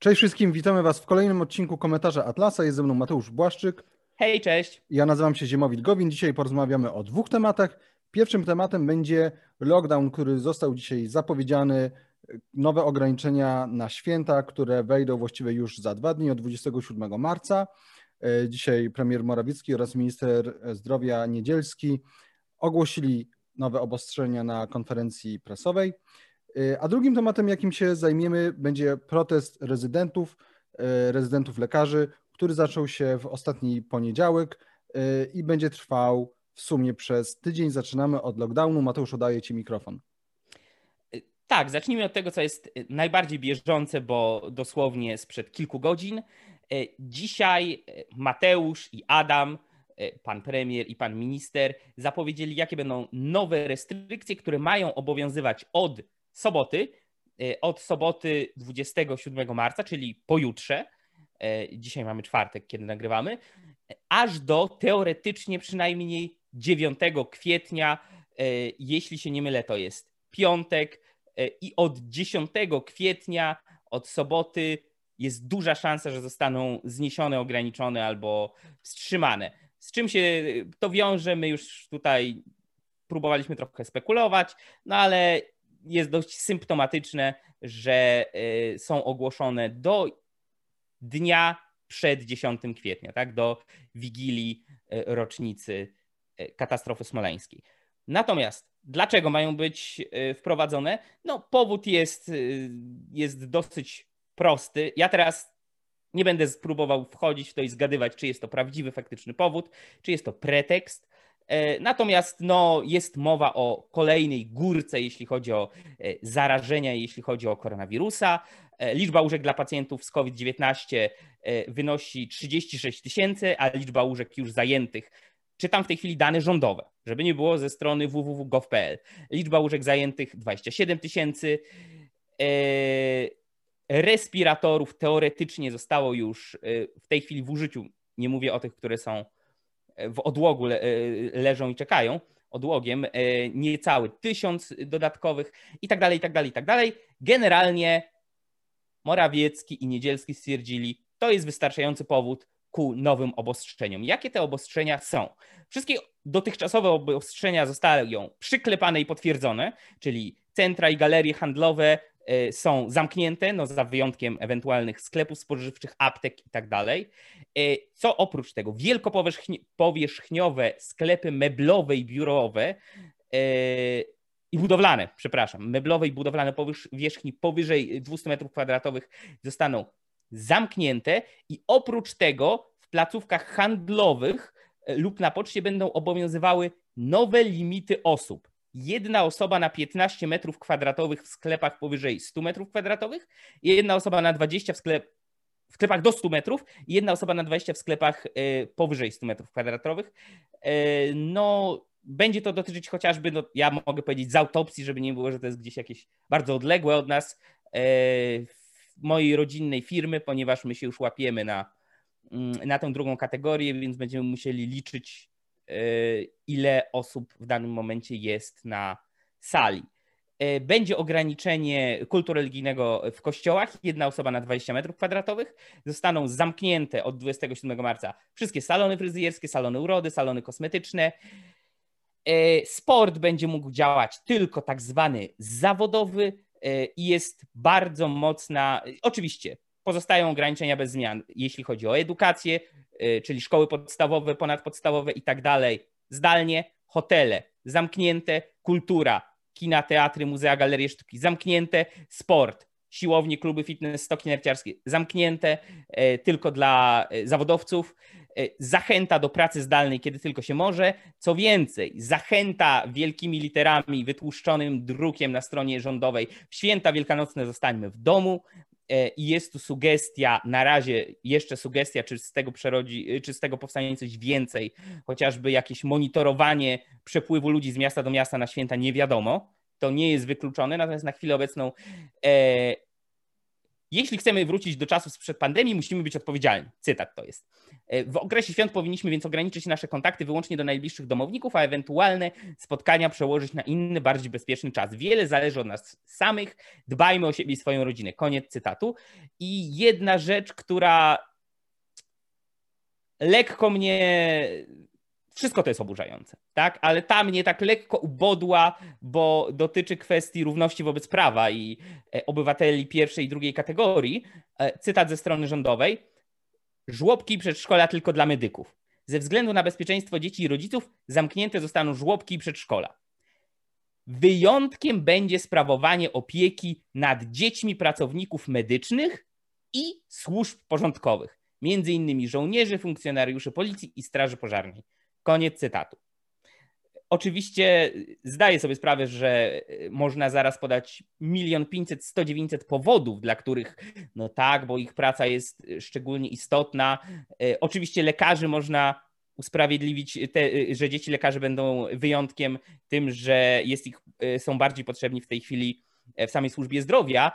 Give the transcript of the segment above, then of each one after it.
Cześć wszystkim, witamy Was w kolejnym odcinku komentarza Atlasa. Jest ze mną Mateusz Błaszczyk. Hej, cześć. Ja nazywam się Ziemowit Gowin. Dzisiaj porozmawiamy o dwóch tematach. Pierwszym tematem będzie lockdown, który został dzisiaj zapowiedziany. Nowe ograniczenia na święta, które wejdą właściwie już za dwa dni, od 27 marca. Dzisiaj premier Morawiecki oraz minister zdrowia Niedzielski ogłosili nowe obostrzenia na konferencji prasowej. A drugim tematem, jakim się zajmiemy, będzie protest rezydentów, e, rezydentów lekarzy, który zaczął się w ostatni poniedziałek e, i będzie trwał w sumie przez tydzień. Zaczynamy od lockdownu. Mateusz, oddaję Ci mikrofon. Tak, zacznijmy od tego, co jest najbardziej bieżące, bo dosłownie sprzed kilku godzin. Dzisiaj Mateusz i Adam, pan premier i pan minister, zapowiedzieli, jakie będą nowe restrykcje, które mają obowiązywać od soboty, e, od soboty 27 marca, czyli pojutrze, e, dzisiaj mamy czwartek, kiedy nagrywamy, aż do teoretycznie przynajmniej 9 kwietnia, e, jeśli się nie mylę, to jest piątek i od 10 kwietnia, od soboty jest duża szansa, że zostaną zniesione, ograniczone albo wstrzymane. Z czym się to wiąże, my już tutaj próbowaliśmy trochę spekulować, no ale jest dość symptomatyczne, że y, są ogłoszone do dnia przed 10 kwietnia, tak, do wigilii y, rocznicy y, katastrofy smoleńskiej. Natomiast dlaczego mają być wprowadzone? No, powód jest, jest dosyć prosty. Ja teraz nie będę spróbował wchodzić w to i zgadywać, czy jest to prawdziwy, faktyczny powód, czy jest to pretekst. E, natomiast no, jest mowa o kolejnej górce, jeśli chodzi o e, zarażenia, jeśli chodzi o koronawirusa. E, liczba łóżek dla pacjentów z COVID-19 wynosi 36 tysięcy, a liczba łóżek już zajętych czytam w tej chwili dane rządowe, żeby nie było ze strony www.gov.pl. Liczba łóżek zajętych 27 tysięcy. Respiratorów teoretycznie zostało już w tej chwili w użyciu. Nie mówię o tych, które są w odłogu le, leżą i czekają, odłogiem, e, niecały tysiąc dodatkowych i tak dalej, i tak dalej, i tak dalej. Generalnie Morawiecki i Niedzielski stwierdzili, to jest wystarczający powód ku nowym obostrzeniom. Jakie te obostrzenia są? Wszystkie dotychczasowe obostrzenia zostały przyklepane i potwierdzone, czyli centra i galerie handlowe E, są zamknięte, no za wyjątkiem ewentualnych sklepów spożywczych, aptek i tak dalej. E, co oprócz tego, wielkopowierzchniowe sklepy meblowe i biurowe e, i budowlane, przepraszam, meblowe i budowlane powierzchni powyżej 200 m2 zostaną zamknięte i oprócz tego w placówkach handlowych lub na poczcie będą obowiązywały nowe limity osób jedna osoba na 15 metrów kwadratowych w sklepach powyżej 100 metrów kwadratowych, jedna osoba na 20 w, sklep, w sklepach do 100 metrów i jedna osoba na 20 w sklepach e, powyżej 100 metrów kwadratowych. E, no, będzie to dotyczyć chociażby, no, ja mogę powiedzieć z autopsji, żeby nie było, że to jest gdzieś jakieś bardzo odległe od nas, e, mojej rodzinnej firmy, ponieważ my się już łapiemy na, mm, na tę drugą kategorię, więc będziemy musieli liczyć Y, ile osób w danym momencie jest na sali. Y, będzie ograniczenie kultu religijnego w kościołach, jedna osoba na 20 metrów kwadratowych. Zostaną zamknięte od 27 marca wszystkie salony fryzjerskie, salony urody, salony kosmetyczne. Y, sport będzie mógł działać tylko tak zwany zawodowy i jest bardzo mocna. Oczywiście pozostają ograniczenia bez zmian, jeśli chodzi o edukację, Y, czyli szkoły podstawowe, ponadpodstawowe i tak dalej, zdalnie, hotele zamknięte, kultura, kina, teatry, muzea, galerie sztuki zamknięte, sport, siłownie, kluby fitness, stoki narciarskie zamknięte y, tylko dla y, zawodowców. Zachęta do pracy zdalnej, kiedy tylko się może. Co więcej, zachęta wielkimi literami, wytłuszczonym drukiem na stronie rządowej. Święta wielkanocne zostańmy w domu. E, i jest tu sugestia, na razie jeszcze sugestia, czy z tego przerodzi, czy z tego powstanie coś więcej, chociażby jakieś monitorowanie przepływu ludzi z miasta do miasta na święta, nie wiadomo. To nie jest wykluczone, natomiast na chwilę obecną e, jeśli chcemy wrócić do czasów sprzed pandemii, musimy być odpowiedzialni. Cytat to jest. E, w okresie świąt powinniśmy więc ograniczyć nasze kontakty wyłącznie do najbliższych domowników, a ewentualne spotkania przełożyć na inny, bardziej bezpieczny czas. Wiele zależy od nas samych. Dbajmy o siebie i swoją rodzinę. Koniec cytatu. I jedna rzecz, która lekko mnie wszystko to jest oburzające, tak? Ale ta mnie tak lekko ubodła, bo dotyczy kwestii równości wobec prawa i e, obywateli pierwszej i drugiej kategorii. E, cytat ze strony rządowej. Żłobki i przedszkola tylko dla medyków. Ze względu na bezpieczeństwo dzieci i rodziców zamknięte zostaną żłobki i przedszkola. Wyjątkiem będzie sprawowanie opieki nad dziećmi pracowników medycznych i służb porządkowych, między innymi żołnierzy, funkcjonariuszy policji i straży pożarnej. Koniec cytatu. Oczywiście zdaję sobie sprawę, że można zaraz podać milion pięćset, sto dziewięćset powodów, dla których no tak, bo ich praca jest szczególnie istotna. E, oczywiście lekarzy można usprawiedliwić, te, że dzieci lekarzy będą wyjątkiem tym, że jest ich, e, są bardziej potrzebni w tej chwili w samej służbie zdrowia.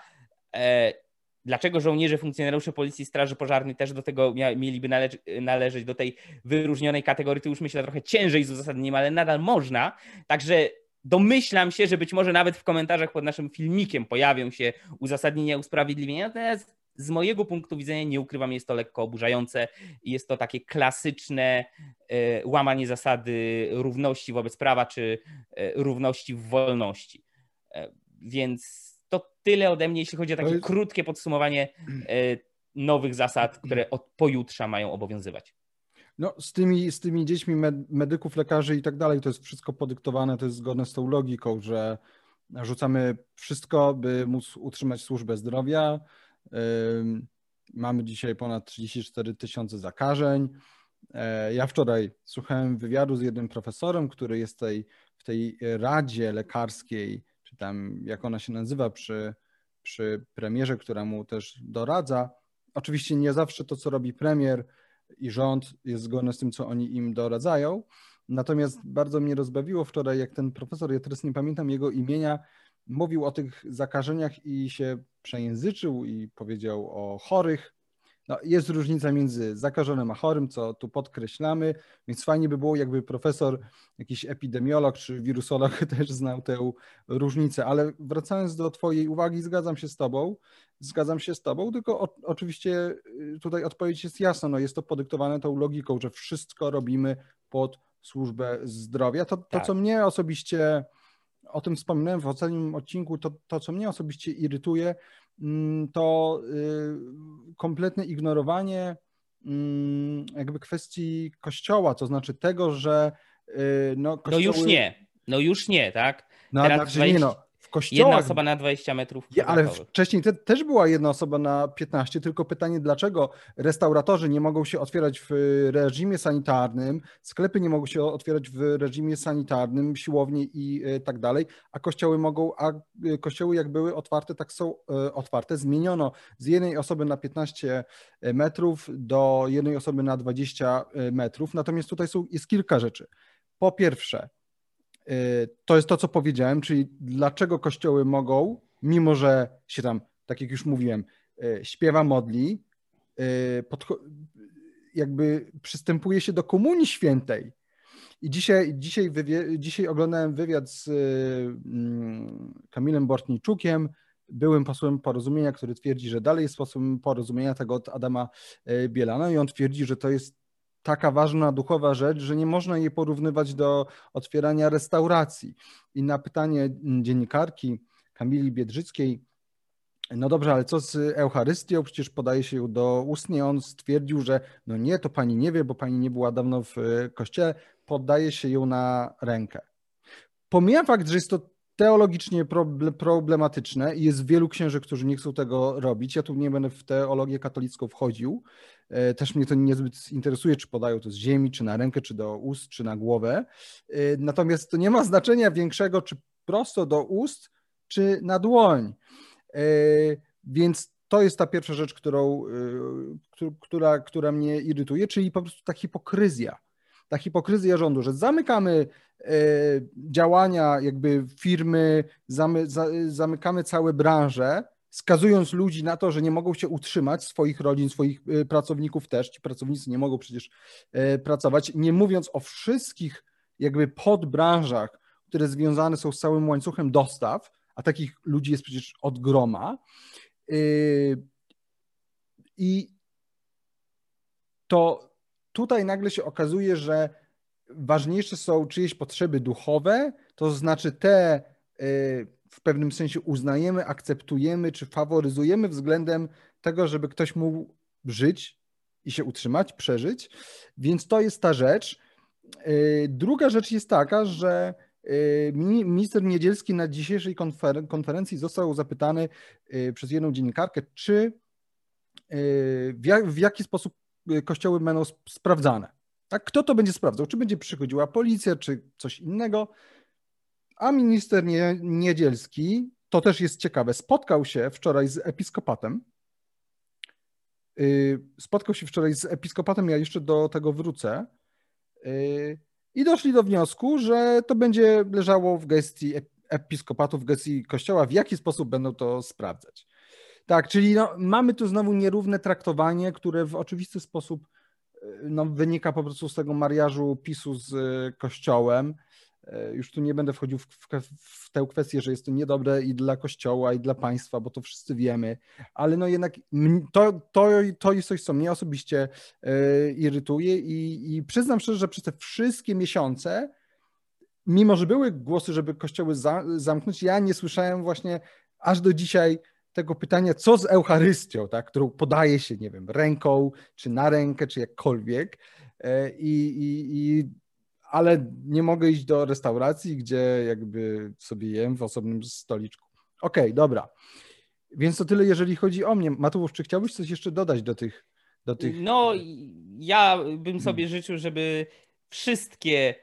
Dlaczego żołnierze, funkcjonariusze Policji, Straży Pożarnej też do tego mieliby nale należeć, do tej wyróżnionej kategorii, to już myślę trochę ciężej z uzasadnieniem, ale nadal można. Także domyślam się, że być może nawet w komentarzach pod naszym filmikiem pojawią się uzasadnienia, usprawiedliwienia, natomiast z mojego punktu widzenia, nie ukrywam, jest to lekko oburzające jest to takie klasyczne e, łamanie zasady równości wobec prawa czy e, równości w wolności. E, więc to tyle ode mnie, jeśli chodzi o takie jest... krótkie podsumowanie e, nowych zasad, które od pojutrze mają obowiązywać. No, z tymi, z tymi dziećmi med, medyków, lekarzy i tak dalej, to jest wszystko podyktowane, to jest zgodne z tą logiką, że rzucamy wszystko, by móc utrzymać służbę zdrowia. Mamy dzisiaj ponad 34 tysiące zakażeń. E, ja wczoraj słuchałem wywiadu z jednym profesorem, który jest tej, w tej radzie lekarskiej tam jak ona się nazywa przy, przy premierze, która mu też doradza. Oczywiście nie zawsze to, co robi premier i rząd jest zgodne z tym, co oni im doradzają. Natomiast bardzo mnie rozbawiło wczoraj, jak ten profesor, ja teraz nie pamiętam jego imienia, mówił o tych zakażeniach i się przejęzyczył i powiedział o chorych, no, jest różnica między zakażonym a chorym, co tu podkreślamy, więc fajnie by było, jakby profesor, jakiś epidemiolog czy wirusolog też znał tę różnicę. Ale wracając do Twojej uwagi, zgadzam się z Tobą. Zgadzam się z Tobą, tylko o, oczywiście y, tutaj odpowiedź jest jasna. No, jest to podyktowane tą logiką, że wszystko robimy pod służbę zdrowia. To, to tak. co mnie osobiście, o tym wspominałem w ostatnim odcinku, to, to co mnie osobiście irytuje, to y, kompletne ignorowanie mm, jakby kwestii kościoła, to znaczy tego, że y, no, kościoły... no już nie, no już nie, tak? No, Teraz znaczy 20... nie, no, kościołach. Jedna osoba na 20 metrów. Ja, ale wcześniej te, też była jedna osoba na 15, tylko pytanie, dlaczego restauratorzy nie mogą się otwierać w reżimie sanitarnym, sklepy nie mogą się otwierać w reżimie sanitarnym, siłownie i e, tak dalej, a kościoły mogą, a e, kościoły jak były otwarte, tak są e, otwarte. Zmieniono z jednej osoby na 15 metrów do jednej osoby na 20 metrów. Natomiast tutaj są, jest kilka rzeczy. Po pierwsze, to jest to, co powiedziałem, czyli dlaczego kościoły mogą, mimo że się tam, tak jak już mówiłem, e, śpiewa, modli, e, jakby przystępuje się do Komunii Świętej. I dzisiaj, dzisiaj, dzisiaj oglądałem wywiad z mm, Kamilem Bortniczukiem, byłym posłem porozumienia, który twierdzi, że dalej jest posłem porozumienia tego od Adama e, Bielana i on twierdzi, że to jest taka ważna duchowa rzecz, że nie można jej porównywać do otwierania restauracji. I na pytanie dziennikarki Kamili Biedrzyckiej, no dobrze, ale co z Eucharystią? Przecież podaje się ją do ustnie. On stwierdził, że no nie, to pani nie wie, bo pani nie była dawno w kościele, poddaje się ją na rękę. Pomijam fakt, że jest to teologicznie problematyczne i jest wielu księży, którzy nie chcą tego robić. Ja tu nie będę w teologię katolicką wchodził. E, też mnie to niezbyt interesuje, czy podają to z ziemi, czy na rękę, czy do ust, czy na głowę. E, natomiast to nie ma znaczenia większego, czy prosto do ust, czy na dłoń. E, więc to jest ta pierwsza rzecz, którą, która, która mnie irytuje, czyli po prostu ta hipokryzja. Ta hipokryzja rządu, że zamykamy działania jakby firmy, zamy, zamykamy całe branże, skazując ludzi na to, że nie mogą się utrzymać, swoich rodzin, swoich pracowników też, ci pracownicy nie mogą przecież pracować, nie mówiąc o wszystkich jakby podbranżach, które związane są z całym łańcuchem dostaw, a takich ludzi jest przecież od groma. I to tutaj nagle się okazuje, że ważniejsze są czyjeś potrzeby duchowe, to znaczy te y, w pewnym sensie uznajemy, akceptujemy czy faworyzujemy względem tego, żeby ktoś mógł żyć i się utrzymać, przeżyć. Więc to jest ta rzecz. Y, druga rzecz jest taka, że y, minister Niedzielski na dzisiejszej konferencji został zapytany przez jedną dziennikarkę, czy w jaki sposób kościoły będą sprawdzane. Tak, kto to będzie sprawdzał? Czy będzie przychodziła policja, czy coś innego? A minister Niedzielski, to też jest ciekawe, spotkał się wczoraj z episkopatem. Y, spotkał się wczoraj z episkopatem, ja jeszcze do tego wrócę. Y, I doszli do wniosku, że to będzie leżało w gestii episkopatu, w gestii kościoła, w jaki sposób będą to sprawdzać. Tak, czyli no, mamy tu znowu nierówne traktowanie, które w oczywisty sposób no, wynika po prostu z tego mariażu PiSu z e, Kościołem. E, już tu nie będę wchodził w, w, w, tę kwestię, że jest to niedobre i dla Kościoła, i dla państwa, bo to wszyscy wiemy, ale no jednak to, to, to jest coś, co mnie osobiście e, irytuje i, i przyznam szczerze, że przez te wszystkie miesiące, mimo że były głosy, żeby kościoły za, zamknąć, ja nie słyszałem właśnie aż do dzisiaj tego pytania, co z Eucharystią, tak, którą podaje się, nie wiem, ręką, czy na rękę, czy jakkolwiek. E, I, i, i, ale nie mogę iść do restauracji, gdzie jakby sobie jem w osobnym stoliczku. Okej, okay, dobra. Więc to tyle, jeżeli chodzi o mnie. Mateusz, czy chciałbyś coś jeszcze dodać do tych. Do tych... No, ja bym sobie hmm. życzył, żeby wszystkie,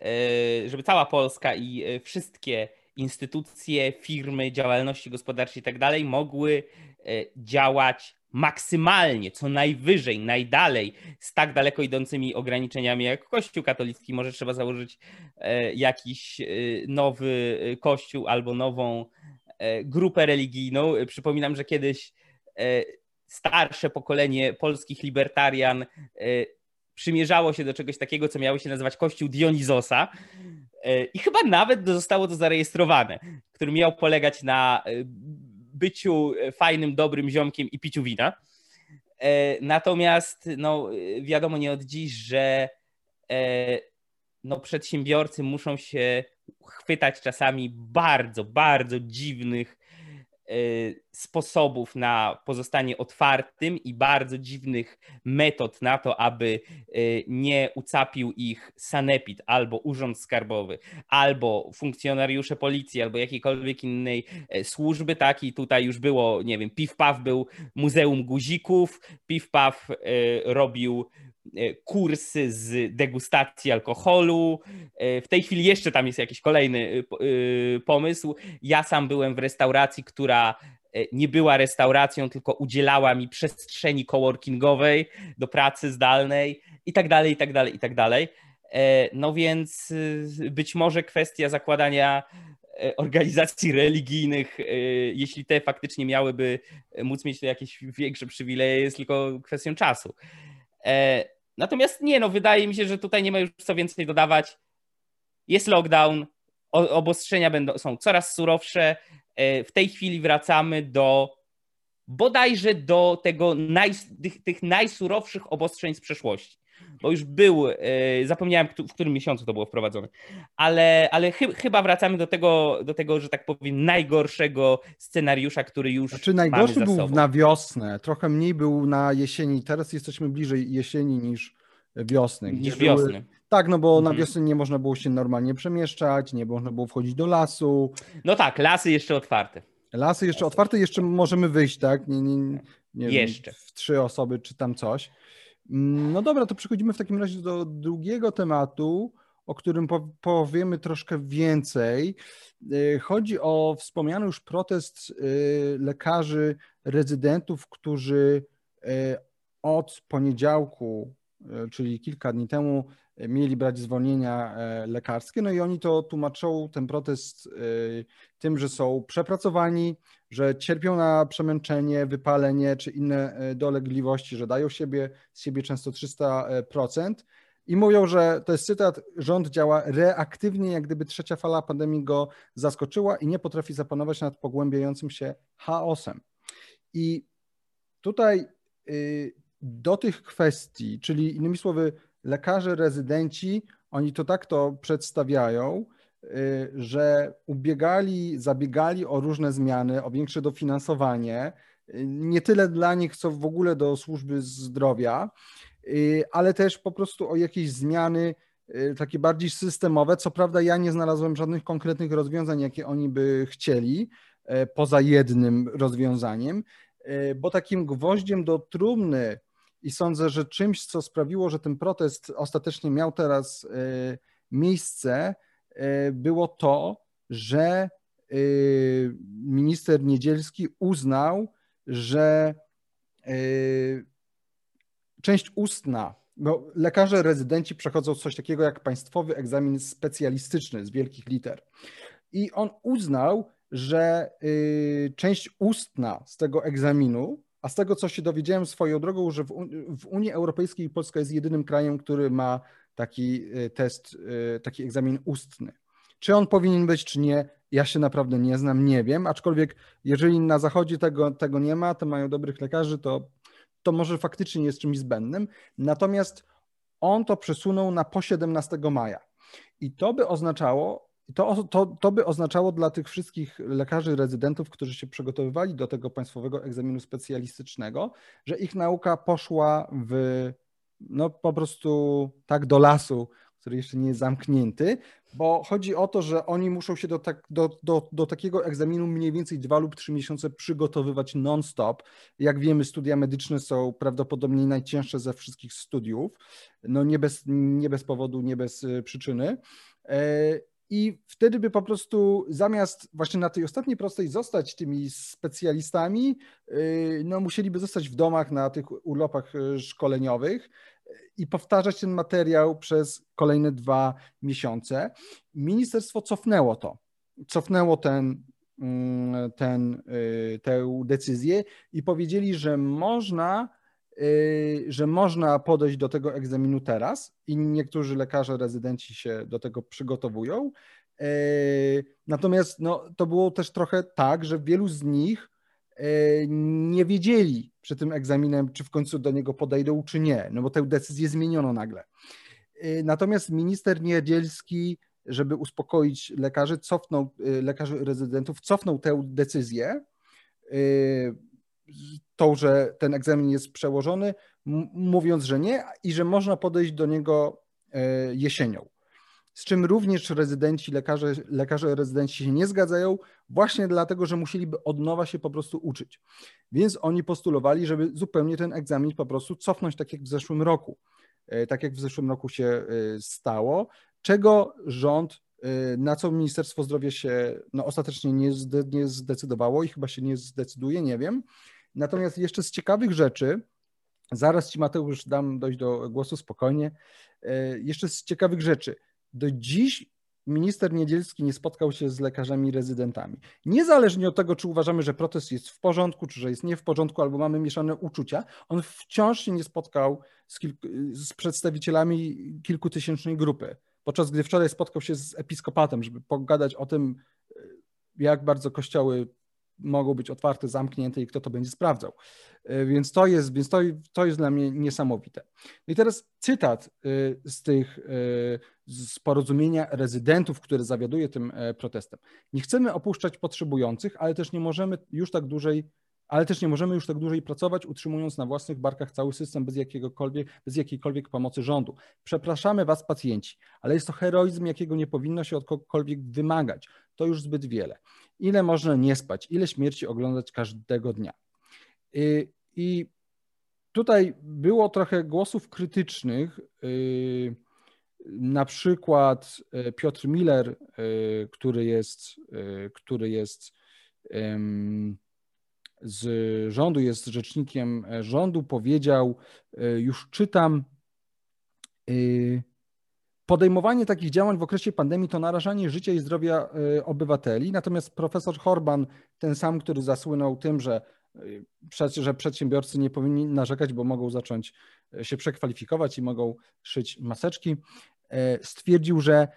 e, żeby cała Polska i e, wszystkie instytucje, firmy, działalności gospodarcze i tak dalej mogły e, działać maksymalnie, co najwyżej, najdalej, z tak daleko idącymi ograniczeniami jak Kościół katolicki. Może trzeba założyć e, jakiś e, nowy kościół albo nową grupę religijną. Przypominam, że kiedyś starsze pokolenie polskich libertarian przymierzało się do czegoś takiego, co miało się nazywać Kościół Dionizosa. E, I chyba nawet zostało to zarejestrowane, który miał polegać na e, byciu fajnym, dobrym ziomkiem i piciu wina. E, natomiast no, wiadomo nie od dziś, że no, przedsiębiorcy muszą się chwytać czasami bardzo, bardzo dziwnych sposobów na pozostanie otwartym i bardzo dziwnych metod na to, aby y, nie ucapił ich sanepid albo urząd skarbowy, albo funkcjonariusze policji, albo jakiejkolwiek innej e, służby, tak i tutaj już było, nie wiem, Piw-Paw był Muzeum Guzików, Piw-Paw e, robił E, kursy z degustacji alkoholu. E, w tej chwili jeszcze tam jest jakiś kolejny e, pomysł. Ja sam byłem w restauracji, która nie była restauracją, tylko udzielała mi przestrzeni coworkingowej do pracy zdalnej i tak dalej, i tak dalej, i tak dalej. No więc być może kwestia zakładania organizacji religijnych, jeśli te faktycznie miałyby móc mieć jakieś większe przywileje, jest tylko kwestią czasu. Natomiast nie, no wydaje mi się, że tutaj nie ma już co więcej dodawać. Jest lockdown, obostrzenia będą, są coraz surowsze. E, w tej chwili wracamy do bodajże do tego naj, tych, tych najsurowszych obostrzeń z przeszłości bo już był, e, zapomniałem w którym miesiącu to było wprowadzone, ale, ale chy, chyba wracamy do tego, do tego, że tak powiem, najgorszego scenariusza, który już Znaczy najgorszy był na wiosnę, trochę mniej był na jesieni, teraz jesteśmy bliżej jesieni niż wiosny. Niż wiosny. Były... Tak, no bo mhm. na wiosnę nie można było się normalnie przemieszczać, nie można było wchodzić do lasu. No tak, lasy jeszcze otwarte. Lasy jeszcze otwarte, jeszcze możemy wyjść, tak? Nie, nie, nie jeszcze. Wiem, w trzy osoby czy tam coś. No dobra, to przechodzimy w takim razie do drugiego tematu, o którym powiemy troszkę więcej. Y, chodzi o wspomniany już protest y, lekarzy rezydentów, którzy y, od poniedziałku czyli kilka dni temu, mieli brać zwolnienia lekarskie. No i oni to tłumaczą, ten protest, tym, że są przepracowani, że cierpią na przemęczenie, wypalenie czy inne dolegliwości, że dają siebie, z siebie często 300%. I mówią, że to jest cytat, rząd działa reaktywnie, jak gdyby trzecia fala pandemii go zaskoczyła i nie potrafi zapanować nad pogłębiającym się chaosem. I tutaj y, do tych kwestii, czyli innymi słowy, lekarze, rezydenci, oni to tak to przedstawiają, y, że ubiegali, zabiegali o różne zmiany, o większe dofinansowanie, y, nie tyle dla nich, co w ogóle do służby zdrowia, ale też po prostu o jakieś zmiany takie bardziej systemowe. Co prawda, ja nie znalazłem żadnych konkretnych rozwiązań, jakie oni by chcieli, poza jednym rozwiązaniem. Bo takim gwoździem do trumny i sądzę, że czymś, co sprawiło, że ten protest ostatecznie miał teraz e, miejsce, e, było to, że minister Niedzielski uznał, że część ustna, bo lekarze rezydenci przechodzą coś takiego jak państwowy egzamin specjalistyczny z wielkich liter. I on uznał, że część ustna z tego egzaminu, a z tego co się dowiedziałem swoją drogą, że w Unii Europejskiej Polska jest jedynym krajem, który ma taki y, test, y, taki egzamin ustny. Czy on powinien być, czy nie, ja się naprawdę nie znam, nie wiem, aczkolwiek jeżeli na zachodzie tego, tego nie ma, to mają dobrych lekarzy, to, to może faktycznie jest czymś zbędnym. Natomiast on to przesunął na po 17 maja. I to by oznaczało, to, to, to by oznaczało dla tych wszystkich lekarzy rezydentów, którzy się przygotowywali do tego państwowego egzaminu specjalistycznego, że ich nauka poszła w no po prostu tak do lasu, który jeszcze nie jest zamknięty, bo chodzi o to, że oni muszą się do, tak, do, do, do takiego egzaminu mniej więcej dwa lub trzy miesiące przygotowywać non-stop. Jak wiemy, studia medyczne są prawdopodobnie najcięższe ze wszystkich studiów, no nie bez, nie bez powodu, nie bez e, przyczyny. I wtedy by po prostu zamiast właśnie na tej ostatniej prostej zostać tymi specjalistami, y, no musieliby zostać w domach na tych urlopach y, szkoleniowych i powtarzać ten materiał przez kolejne dwa miesiące. Ministerstwo cofnęło to. Cofnęło ten, mm, ten, tę decyzję i powiedzieli, że można że można podejść do tego egzaminu teraz i niektórzy lekarze, rezydenci się do tego przygotowują. Y, natomiast no, to było też trochę tak, że wielu z nich y, nie wiedzieli przed tym egzaminem, czy w końcu do niego podejdą, czy nie, no bo tę decyzję zmieniono nagle. Natomiast minister Niedzielski, żeby uspokoić lekarzy, cofnął, lekarzy rezydentów, cofnął tę decyzję tą, że ten egzamin jest przełożony, mówiąc, że nie i że można podejść do niego e, jesienią. Z czym również rezydenci, lekarze, lekarze rezydenci się nie zgadzają, właśnie dlatego, że musieliby od nowa się po prostu uczyć. Więc oni postulowali, żeby zupełnie ten egzamin po prostu cofnąć, tak jak w zeszłym roku. E, tak jak w zeszłym roku się e, stało, czego rząd na co Ministerstwo Zdrowia się no, ostatecznie nie, zdecydowało i chyba się nie zdecyduje, nie wiem. Natomiast jeszcze z ciekawych rzeczy, zaraz Ci Mateusz dam dojść do głosu spokojnie, e, jeszcze z ciekawych rzeczy. Do dziś minister Niedzielski nie spotkał się z lekarzami rezydentami. Niezależnie od tego, czy uważamy, że protest jest w porządku, czy że jest nie w porządku, albo mamy mieszane uczucia, on wciąż się nie spotkał z, kilku, z przedstawicielami kilkutysięcznej grupy. Podczas gdy wczoraj spotkał się z episkopatem, żeby pogadać o tym, e, jak bardzo kościoły mogą być otwarte, zamknięte i kto to będzie sprawdzał. E, więc to jest, więc to, to jest dla mnie niesamowite. No I teraz cytat e, z tych e, z porozumienia rezydentów, które zawiaduje tym protestem. Nie chcemy opuszczać potrzebujących, ale też nie możemy już tak dłużej ale też nie możemy już tak dłużej pracować, utrzymując na własnych barkach cały system bez, jakiegokolwiek, bez jakiejkolwiek pomocy rządu. Przepraszamy Was, pacjenci, ale jest to heroizm, jakiego nie powinno się od kogokolwiek wymagać. To już zbyt wiele. Ile można nie spać, ile śmierci oglądać każdego dnia. I, i tutaj było trochę głosów krytycznych. Y, na przykład y, Piotr Miller, y, który jest, który jest z rządu, jest rzecznikiem rządu, powiedział, już czytam, Podejmowanie takich działań w okresie pandemii to narażanie życia i zdrowia obywateli. Natomiast profesor Horban, ten sam, który zasłynął tym, że, że przedsiębiorcy nie powinni narzekać, bo mogą zacząć się przekwalifikować i mogą szyć maseczki, stwierdził, że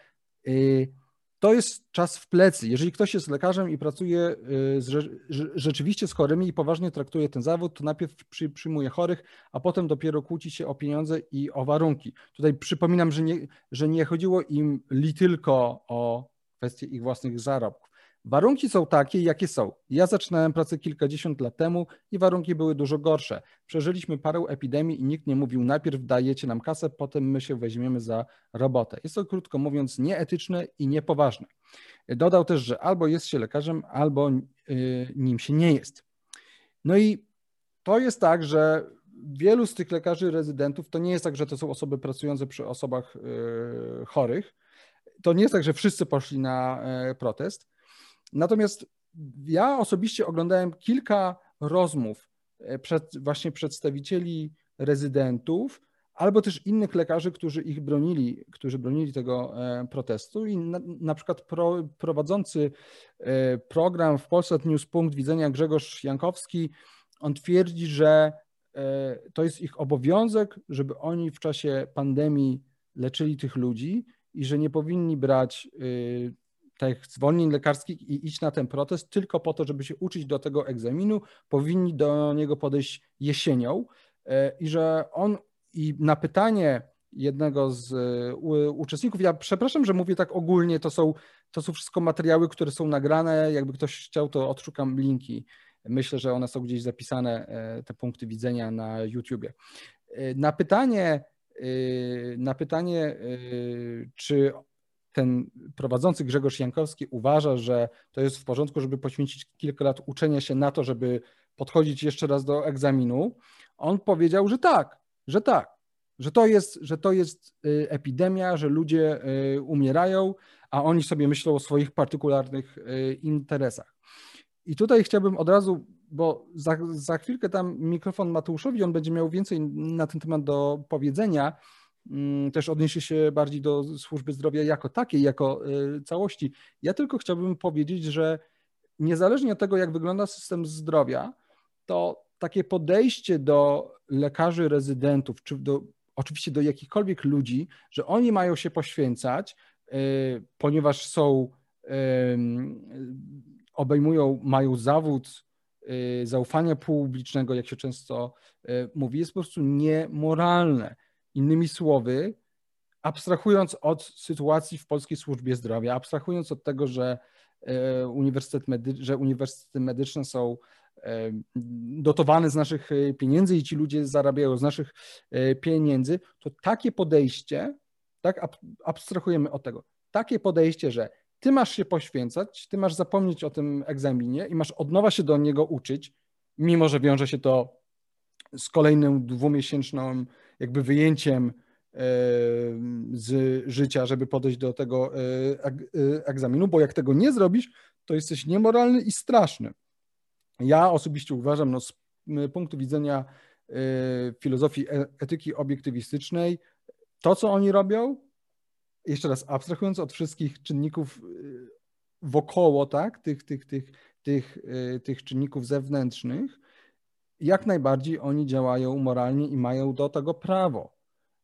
to jest czas w plecy. Jeżeli ktoś jest lekarzem i pracuje y, z, rzeczywiście z chorymi i poważnie traktuje ten zawód, to najpierw przy, przyjmuje chorych, a potem dopiero kłóci się o pieniądze i o warunki. Tutaj przypominam, że nie, że nie chodziło im li tylko o kwestie ich własnych zarobków. Warunki są takie, jakie są. Ja zaczynałem pracę kilkadziesiąt lat temu i warunki były dużo gorsze. Przeżyliśmy parę epidemii i nikt nie mówił najpierw dajecie nam kasę, potem my się weźmiemy za robotę. Jest to krótko mówiąc nieetyczne i niepoważne. Dodał też, że albo jest się lekarzem, albo y, nim się nie jest. No i to jest tak, że wielu z tych lekarzy rezydentów to nie jest tak, że to są osoby pracujące przy osobach y, chorych. To nie jest tak, że wszyscy poszli na e, protest Natomiast ja osobiście oglądałem kilka rozmów e, przed, właśnie przedstawicieli rezydentów, albo też innych lekarzy, którzy ich bronili, którzy bronili tego e, protestu. I na, na przykład pro, prowadzący e, program w Polsat News Punkt Widzenia Grzegorz Jankowski, on twierdzi, że to jest ich obowiązek, żeby oni w czasie pandemii leczyli tych ludzi i że nie powinni brać tych zwolnień lekarskich i iść na ten protest tylko po to, żeby się uczyć do tego egzaminu, powinni do niego podejść jesienią e, i że on i na pytanie jednego z uczestników, ja przepraszam, że mówię tak ogólnie, to są, to są wszystko materiały, które są nagrane, jakby ktoś chciał, to odszukam linki. Myślę, że one są gdzieś zapisane, e, te punkty widzenia na YouTubie. E, na pytanie, na pytanie, czy ten prowadzący Grzegorz Jankowski uważa, że to jest w porządku, żeby poświęcić kilka lat uczenia się na to, żeby podchodzić jeszcze raz do egzaminu, on powiedział, że tak, że tak, że to jest, że to jest y, epidemia, że ludzie y, umierają, a oni sobie myślą o swoich partykularnych y, interesach. I tutaj chciałbym od razu, bo za, za chwilkę tam mikrofon Mateuszowi, on będzie miał więcej na ten temat do powiedzenia, też odniesie się bardziej do służby zdrowia jako takiej, jako y, całości. Ja tylko chciałbym powiedzieć, że niezależnie od tego, jak wygląda system zdrowia, to takie podejście do lekarzy rezydentów, czy do, oczywiście do jakichkolwiek ludzi, że oni mają się poświęcać, y, ponieważ są, obejmują, mają zawód y, zaufania publicznego, jak się często mówi, jest po prostu niemoralne. Innymi słowy, abstrahując od sytuacji w polskiej służbie zdrowia, abstrahując od tego, że, e, uniwersytet medy, że uniwersytety medyczne są e, dotowane z naszych e, pieniędzy i ci ludzie zarabiają z naszych pieniędzy, to takie podejście, tak, abstrahujemy od tego, takie podejście, że ty masz się poświęcać, ty masz zapomnieć o tym egzaminie i masz od nowa się do niego uczyć, mimo że wiąże się to z kolejnym dwumiesięczną jakby wyjęciem e, z życia, żeby podejść do tego e, e, egzaminu, bo jak tego nie zrobisz, to jesteś niemoralny i straszny. Ja osobiście uważam, no, z punktu widzenia filozofii etyki obiektywistycznej, to, co oni robią, jeszcze raz abstrahując od wszystkich czynników wokoło, tak, tych, tych, tych, tych, tych czynników zewnętrznych, jak najbardziej oni działają moralnie i mają do tego prawo.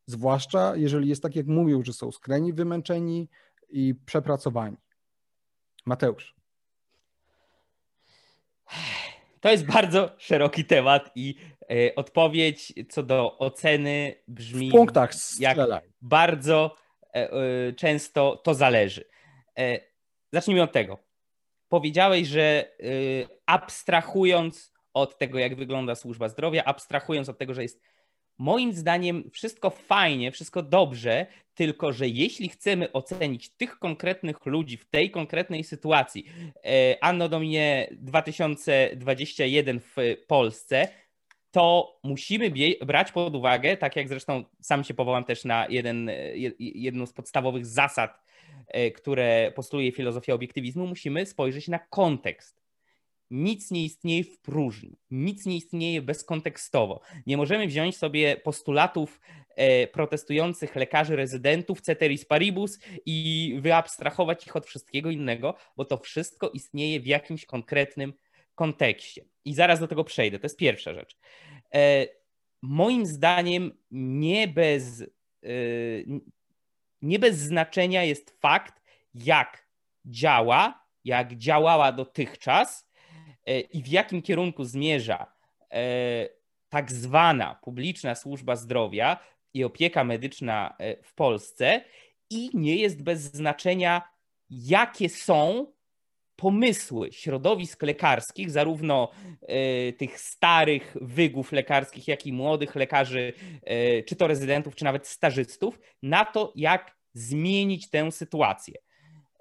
Zwłaszcza jeżeli jest tak, jak mówią, że są skrajnie wymęczeni i przepracowani. Mateusz. To jest bardzo szeroki temat i e, odpowiedź co do oceny brzmi w punktach jak bardzo e, e, często to zależy. Zacznijmy od tego. Powiedziałeś, że abstrahując od tego, jak wygląda służba zdrowia, abstrahując od tego, że jest moim zdaniem wszystko fajnie, wszystko dobrze, tylko że jeśli chcemy ocenić tych konkretnych ludzi w tej konkretnej sytuacji, e, Anno Dominie 2021 w Polsce, to musimy brać pod uwagę, tak jak zresztą sam się powołam też na jeden, jedną z podstawowych zasad, e, które postuluje filozofia obiektywizmu, musimy spojrzeć na kontekst nic nie istnieje w próżni, nic nie istnieje bezkontekstowo. Nie możemy wziąć sobie postulatów e, protestujących lekarzy rezydentów, ceteris paribus i wyabstrahować ich od wszystkiego innego, bo to wszystko istnieje w jakimś konkretnym kontekście. I zaraz do tego przejdę. To jest pierwsza rzecz. E, moim zdaniem nie bez, e, nie bez znaczenia jest fakt, jak działa, jak działała dotychczas i w jakim kierunku zmierza tak zwana publiczna służba zdrowia i opieka medyczna w Polsce i nie jest bez znaczenia, jakie są pomysły środowisk lekarskich, zarówno tych starych wygów lekarskich, jak i młodych lekarzy, czy to rezydentów, czy nawet stażystów, na to, jak zmienić tę sytuację.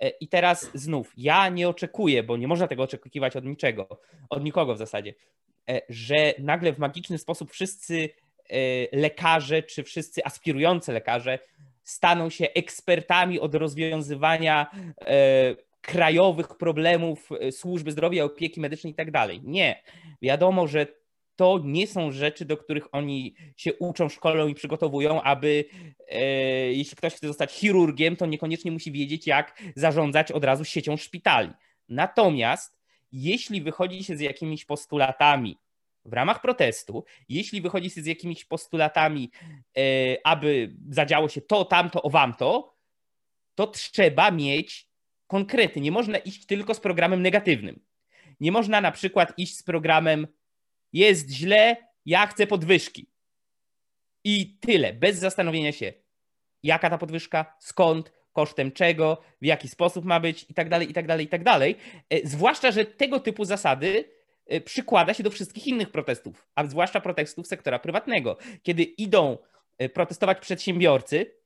Y, I teraz znów, ja nie oczekuję, bo nie można tego oczekiwać od niczego, od nikogo w zasadzie, że nagle w magiczny sposób wszyscy lekarze, czy wszyscy aspirujący lekarze staną się ekspertami od rozwiązywania krajowych problemów e, służby zdrowia, opieki medycznej i tak dalej. Nie. Wiadomo, że to nie są rzeczy, do których oni się uczą, szkolą i przygotowują, aby e, jeśli ktoś chce zostać chirurgiem, to niekoniecznie musi wiedzieć, jak zarządzać od razu siecią szpitali. Natomiast jeśli wychodzi się z jakimiś postulatami w ramach protestu, jeśli wychodzi się z jakimiś postulatami, e, aby zadziało się to, tamto, owamto, to trzeba mieć konkrety. Nie można iść tylko z programem negatywnym. Nie można na przykład iść z programem jest źle, ja chcę podwyżki. I tyle, bez zastanowienia się, jaka ta podwyżka, skąd, kosztem czego, w jaki sposób ma być i tak dalej, i tak dalej, i tak dalej. E, zwłaszcza, że tego typu zasady e, przykłada się do wszystkich innych protestów, a zwłaszcza protestów sektora prywatnego. Kiedy idą e, protestować przedsiębiorcy,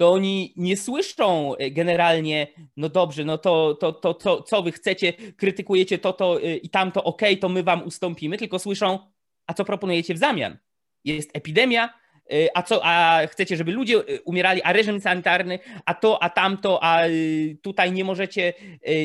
to oni nie słyszą e, generalnie, no dobrze, no to, to, to, to co wy chcecie, krytykujecie to, to e, i tamto, ok, to my wam ustąpimy, tylko słyszą, a co proponujecie w zamian? Jest epidemia, e, a co, a chcecie, żeby ludzie umierali, a reżim sanitarny, a to, a tamto, a tutaj nie możecie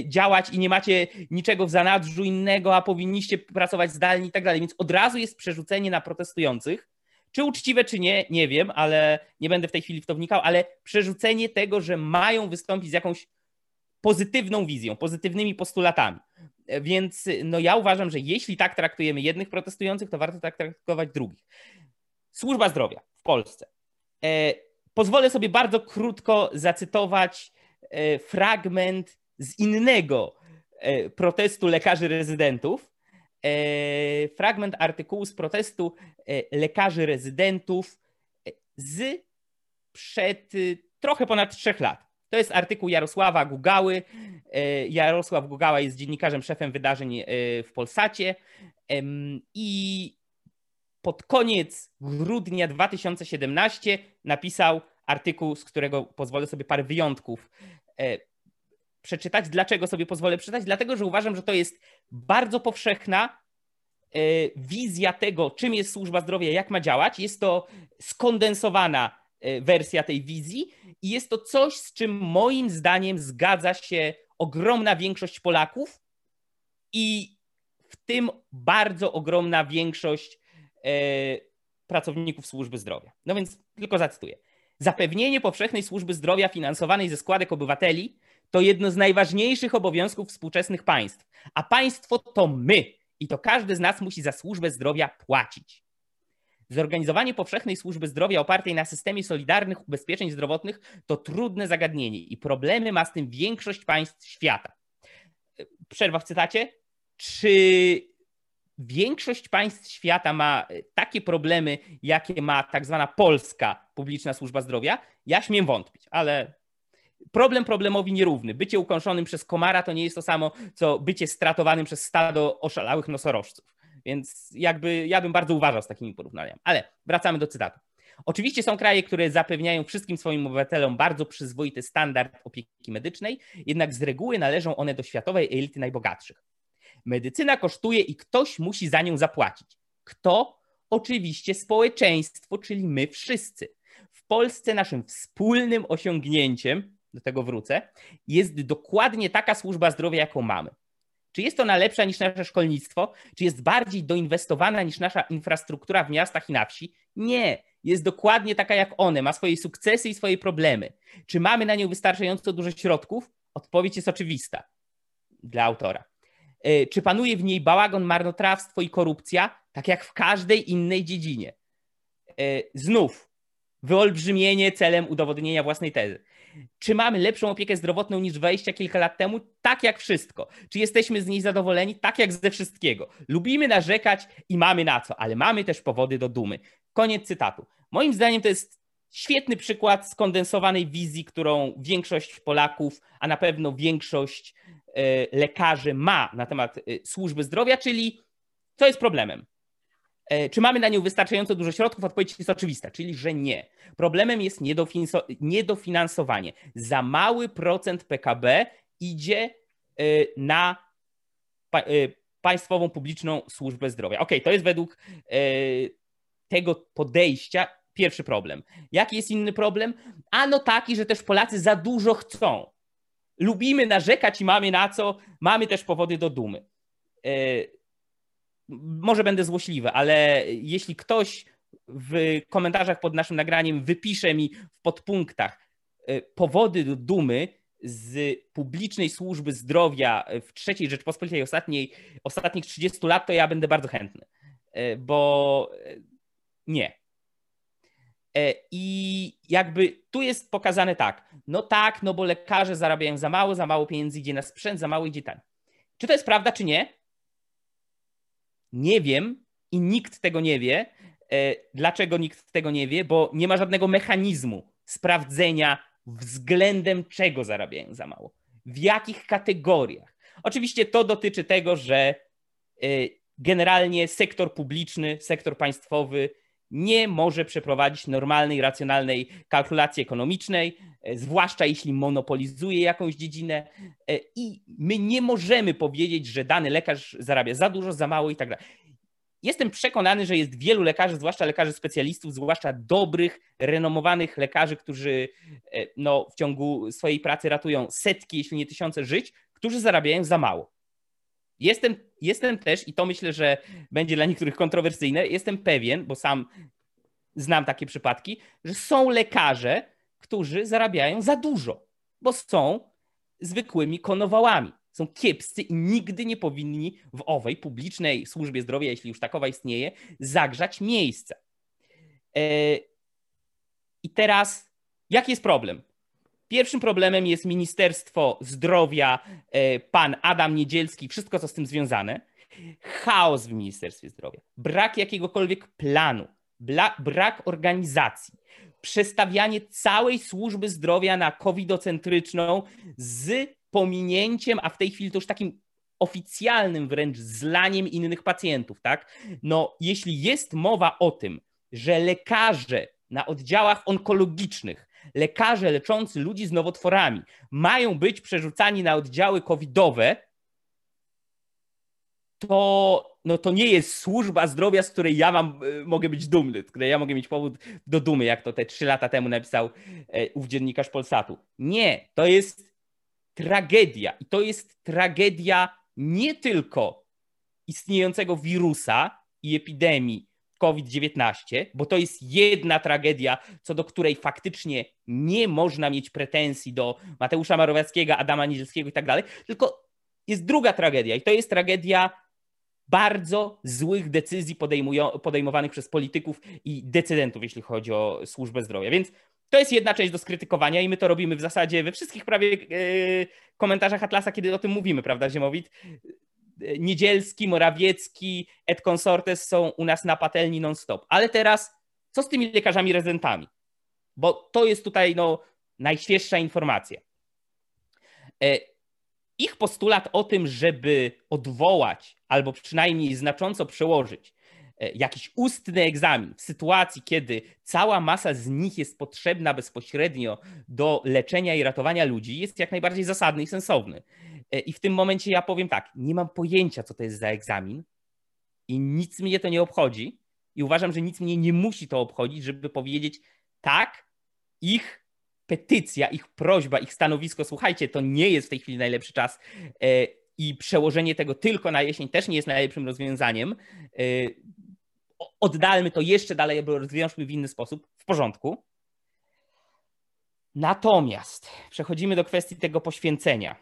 działać i nie macie niczego w zanadrzu innego, a powinniście pracować zdalnie i tak dalej. Więc od razu jest przerzucenie na protestujących, czy uczciwe, czy nie, nie wiem, ale nie będę w tej chwili w to wnikał, ale przerzucenie tego, że mają wystąpić z jakąś pozytywną wizją, pozytywnymi postulatami. Więc no ja uważam, że jeśli tak traktujemy jednych protestujących, to warto tak traktować drugich. Służba zdrowia w Polsce. E, pozwolę sobie bardzo krótko zacytować e, fragment z innego e, protestu lekarzy rezydentów, fragment artykułu z protestu e, lekarzy rezydentów e, z przed trochę ponad trzech lat. To jest artykuł Jarosława Gugały. Jarosław Gugała jest dziennikarzem, szefem wydarzeń w Polsacie i pod koniec grudnia 2017 napisał artykuł, z którego pozwolę sobie parę wyjątków przeczytać. Dlaczego sobie pozwolę przeczytać? Dlatego, że uważam, że to jest bardzo powszechna e, wizja tego, czym jest służba zdrowia, jak ma działać. Jest to skondensowana e, wersja tej wizji i jest to coś, z czym moim zdaniem zgadza się ogromna większość Polaków i w tym bardzo ogromna większość e, pracowników służby zdrowia. No więc tylko zacytuję. Zapewnienie powszechnej służby zdrowia finansowanej ze składek obywateli to jedno z najważniejszych obowiązków współczesnych państw, a państwo to my i to każdy z nas musi za służbę zdrowia płacić. Zorganizowanie powszechnej służby zdrowia opartej na systemie solidarnych ubezpieczeń zdrowotnych to trudne zagadnienie i problemy ma z tym większość państw świata. Przerwa w cytacie. Czy większość państw świata ma takie problemy, jakie ma tak zwana polska publiczna służba zdrowia? Ja śmiem wątpić, ale problem problemowi nierówny. Bycie ukąszonym przez komara to nie jest to samo, co bycie stratowanym przez stado oszalałych nosorożców. Więc jakby ja bym bardzo uważał z takimi porównaniami. Ale wracamy do cytatu. Oczywiście są kraje, które zapewniają wszystkim swoim obywatelom bardzo przyzwoity standard opieki medycznej, jednak z reguły należą one do światowej elity najbogatszych. Medycyna kosztuje i ktoś musi za nią zapłacić. Kto? Oczywiście społeczeństwo, czyli my wszyscy. W Polsce naszym wspólnym osiągnięciem do tego wrócę, jest dokładnie taka służba zdrowia, jaką mamy. Czy jest ona lepsza niż nasze szkolnictwo? Czy jest bardziej doinwestowana niż nasza infrastruktura w miastach i na wsi? Nie. Jest dokładnie taka jak one, ma swoje sukcesy i swoje problemy. Czy mamy na nią wystarczająco dużo środków? Odpowiedź jest oczywista dla autora. E, czy panuje w niej bałagan, marnotrawstwo i korupcja? Tak jak w każdej innej dziedzinie. E, znów wyolbrzymienie celem udowodnienia własnej tezy. Czy mamy lepszą opiekę zdrowotną niż 20 kilka lat temu? Tak jak wszystko. Czy jesteśmy z niej zadowoleni? Tak jak ze wszystkiego. Lubimy narzekać i mamy na co, ale mamy też powody do dumy. Koniec cytatu. Moim zdaniem to jest świetny przykład skondensowanej wizji, którą większość Polaków, a na pewno większość e, lekarzy ma na temat e, służby zdrowia, czyli co jest problemem. E, czy mamy na nią wystarczająco dużo środków? Odpowiedź jest oczywista, czyli że nie. Problemem jest niedofinansowanie. Za mały procent PKB idzie e, na e, państwową publiczną służbę zdrowia. Ok, to jest według tego podejścia pierwszy problem. Jaki jest inny problem? Ano taki, że też Polacy za dużo chcą. Lubimy narzekać i mamy na co, mamy też powody do dumy może będę złośliwy, ale jeśli ktoś w komentarzach pod naszym nagraniem wypisze mi w podpunktach e, powody do dumy z publicznej służby zdrowia w III Rzeczpospolitej ostatniej, ostatnich 30 lat, to ja będę bardzo chętny, e, bo e, nie. I jakby tu jest pokazane tak, no tak, no bo lekarze zarabiają za mało, za mało pieniędzy idzie na sprzęt, za mało idzie tam. Czy to jest prawda, czy nie? Nie wiem i nikt tego nie wie. E, dlaczego nikt tego nie wie? Bo nie ma żadnego mechanizmu sprawdzenia, względem czego zarabiają za mało, w jakich kategoriach. Oczywiście to dotyczy tego, że e, generalnie sektor publiczny, sektor państwowy nie może przeprowadzić normalnej, racjonalnej kalkulacji ekonomicznej, e, zwłaszcza jeśli monopolizuje jakąś dziedzinę e, i my nie możemy powiedzieć, że dany lekarz zarabia za dużo, za mało i tak dalej. Jestem przekonany, że jest wielu lekarzy, zwłaszcza lekarzy specjalistów, zwłaszcza dobrych, renomowanych lekarzy, którzy e, no, w ciągu swojej pracy ratują setki, jeśli nie tysiące żyć, którzy zarabiają za mało. Jestem, jestem też, i to myślę, że będzie dla niektórych kontrowersyjne, jestem pewien, bo sam znam takie przypadki, że są lekarze, którzy zarabiają za dużo, bo są zwykłymi konowałami. Są kiepscy i nigdy nie powinni w owej publicznej służbie zdrowia, jeśli już takowa istnieje, zagrzać miejsca. E, I teraz, jaki jest problem? Pierwszym problemem jest Ministerstwo Zdrowia, e, pan Adam Niedzielski, wszystko co z tym związane. Chaos w Ministerstwie Zdrowia, brak jakiegokolwiek planu, brak organizacji, przestawianie całej służby zdrowia na covidocentryczną z pominięciem, a w tej chwili to już takim oficjalnym wręcz zlaniem innych pacjentów, tak? No, jeśli jest mowa o tym, że lekarze na oddziałach onkologicznych lekarze leczący ludzi z nowotworami mają być przerzucani na oddziały covidowe, to, no to nie jest służba zdrowia, z której ja mam, e, mogę być dumny, z której ja mogę mieć powód do dumy, jak to te trzy lata temu napisał e, ów dziennikarz Polsatu. Nie, to jest tragedia. I to jest tragedia nie tylko istniejącego wirusa i epidemii, COVID-19, bo to jest jedna tragedia, co do której faktycznie nie można mieć pretensji do Mateusza Marowieckiego, Adama Niedzielskiego i tak dalej, tylko jest druga tragedia i to jest tragedia bardzo złych decyzji podejmowanych przez polityków i decydentów, jeśli chodzi o służbę zdrowia. Więc to jest jedna część do skrytykowania i my to robimy w zasadzie we wszystkich prawie yy, komentarzach Atlasa, kiedy o tym mówimy, prawda, Ziemowit? Niedzielski, Morawiecki, et consortes są u nas na patelni non-stop. Ale teraz, co z tymi lekarzami rezydentami? Bo to jest tutaj no, najświeższa informacja. E, ich postulat o tym, żeby odwołać albo przynajmniej znacząco przełożyć e, jakiś ustny egzamin w sytuacji, kiedy cała masa z nich jest potrzebna bezpośrednio do leczenia i ratowania ludzi, jest jak najbardziej zasadny i sensowny. E, I w tym momencie ja powiem tak, nie mam pojęcia, co to jest za egzamin i nic mnie to nie obchodzi. I uważam, że nic mnie nie musi to obchodzić, żeby powiedzieć tak, ich petycja, ich prośba, ich stanowisko, słuchajcie, to nie jest w tej chwili najlepszy czas. E, i przełożenie tego tylko na jesień też nie jest najlepszym rozwiązaniem. Oddalmy to jeszcze dalej, bo rozwiążmy w inny sposób. W porządku. Natomiast przechodzimy do kwestii tego poświęcenia.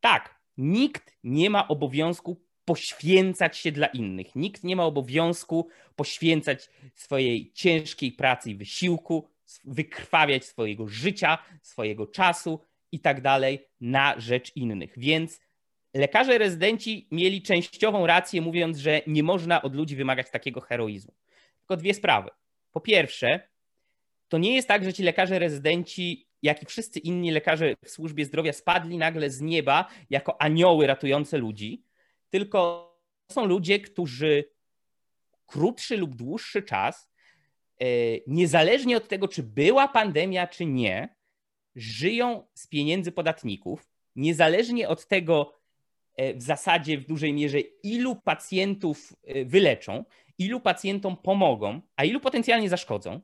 Tak, nikt nie ma obowiązku poświęcać się dla innych. Nikt nie ma obowiązku poświęcać swojej ciężkiej pracy i wysiłku, wykrwawiać swojego życia, swojego czasu i tak dalej na rzecz innych. Więc lekarze rezydenci mieli częściową rację, mówiąc, że nie można od ludzi wymagać takiego heroizmu. Tylko dwie sprawy. Po pierwsze, to nie jest tak, że ci lekarze rezydenci, jak i wszyscy inni lekarze w służbie zdrowia, spadli nagle z nieba jako anioły ratujące ludzi, tylko są ludzie, którzy krótszy lub dłuższy czas, e, niezależnie od tego, czy była pandemia, czy nie, żyją z pieniędzy podatników, niezależnie od tego, e, w zasadzie w dużej mierze, ilu pacjentów e, wyleczą, ilu pacjentom pomogą, a ilu potencjalnie zaszkodzą.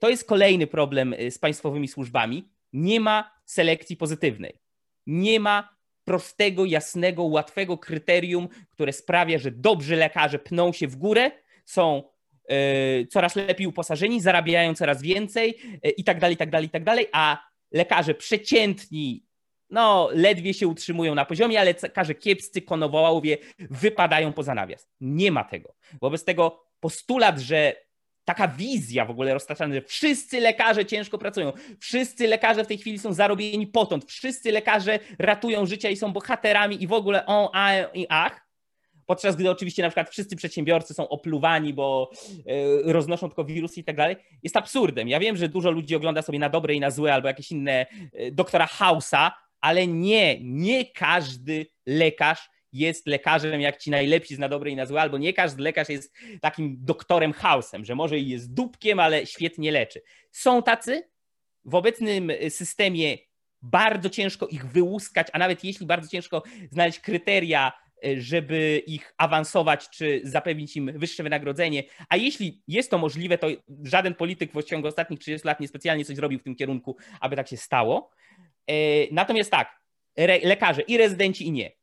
To jest kolejny problem z państwowymi służbami. Nie ma selekcji pozytywnej. Nie ma prostego, jasnego, łatwego kryterium, które sprawia, że dobrzy lekarze pną się w górę, są e, coraz lepiej uposażeni, zarabiają coraz więcej e, i tak dalej, i tak dalej, i tak dalej, a lekarze przeciętni, no ledwie się utrzymują na poziomie, ale lekarze kiepscy, konowołowie wypadają poza nawias. Nie ma tego. Wobec tego postulat, że taka wizja w ogóle roztaczana, że wszyscy lekarze ciężko pracują, wszyscy lekarze w tej chwili są zarobieni potąd, wszyscy lekarze ratują życia i są bohaterami i w ogóle on, a i ach, podczas gdy oczywiście na przykład wszyscy przedsiębiorcy są opluwani, bo yy, roznoszą tylko wirusy i tak dalej, jest absurdem. Ja wiem, że dużo ludzi ogląda sobie na dobre i na złe albo jakieś inne yy, doktora Hausa, ale nie, nie każdy lekarz jest lekarzem jak ci najlepsi z na dobre i na złe, albo nie każdy lekarz jest takim doktorem chaosem, że może i jest dupkiem, ale świetnie leczy. Są tacy w obecnym systemie bardzo ciężko ich wyłuskać, a nawet jeśli bardzo ciężko znaleźć kryteria, e, żeby ich awansować czy zapewnić im wyższe wynagrodzenie. A jeśli jest to możliwe, to żaden polityk w ciągu ostatnich 30 lat niespecjalnie coś zrobił w tym kierunku, aby tak się stało. E, natomiast tak, lekarze i rezydenci i nie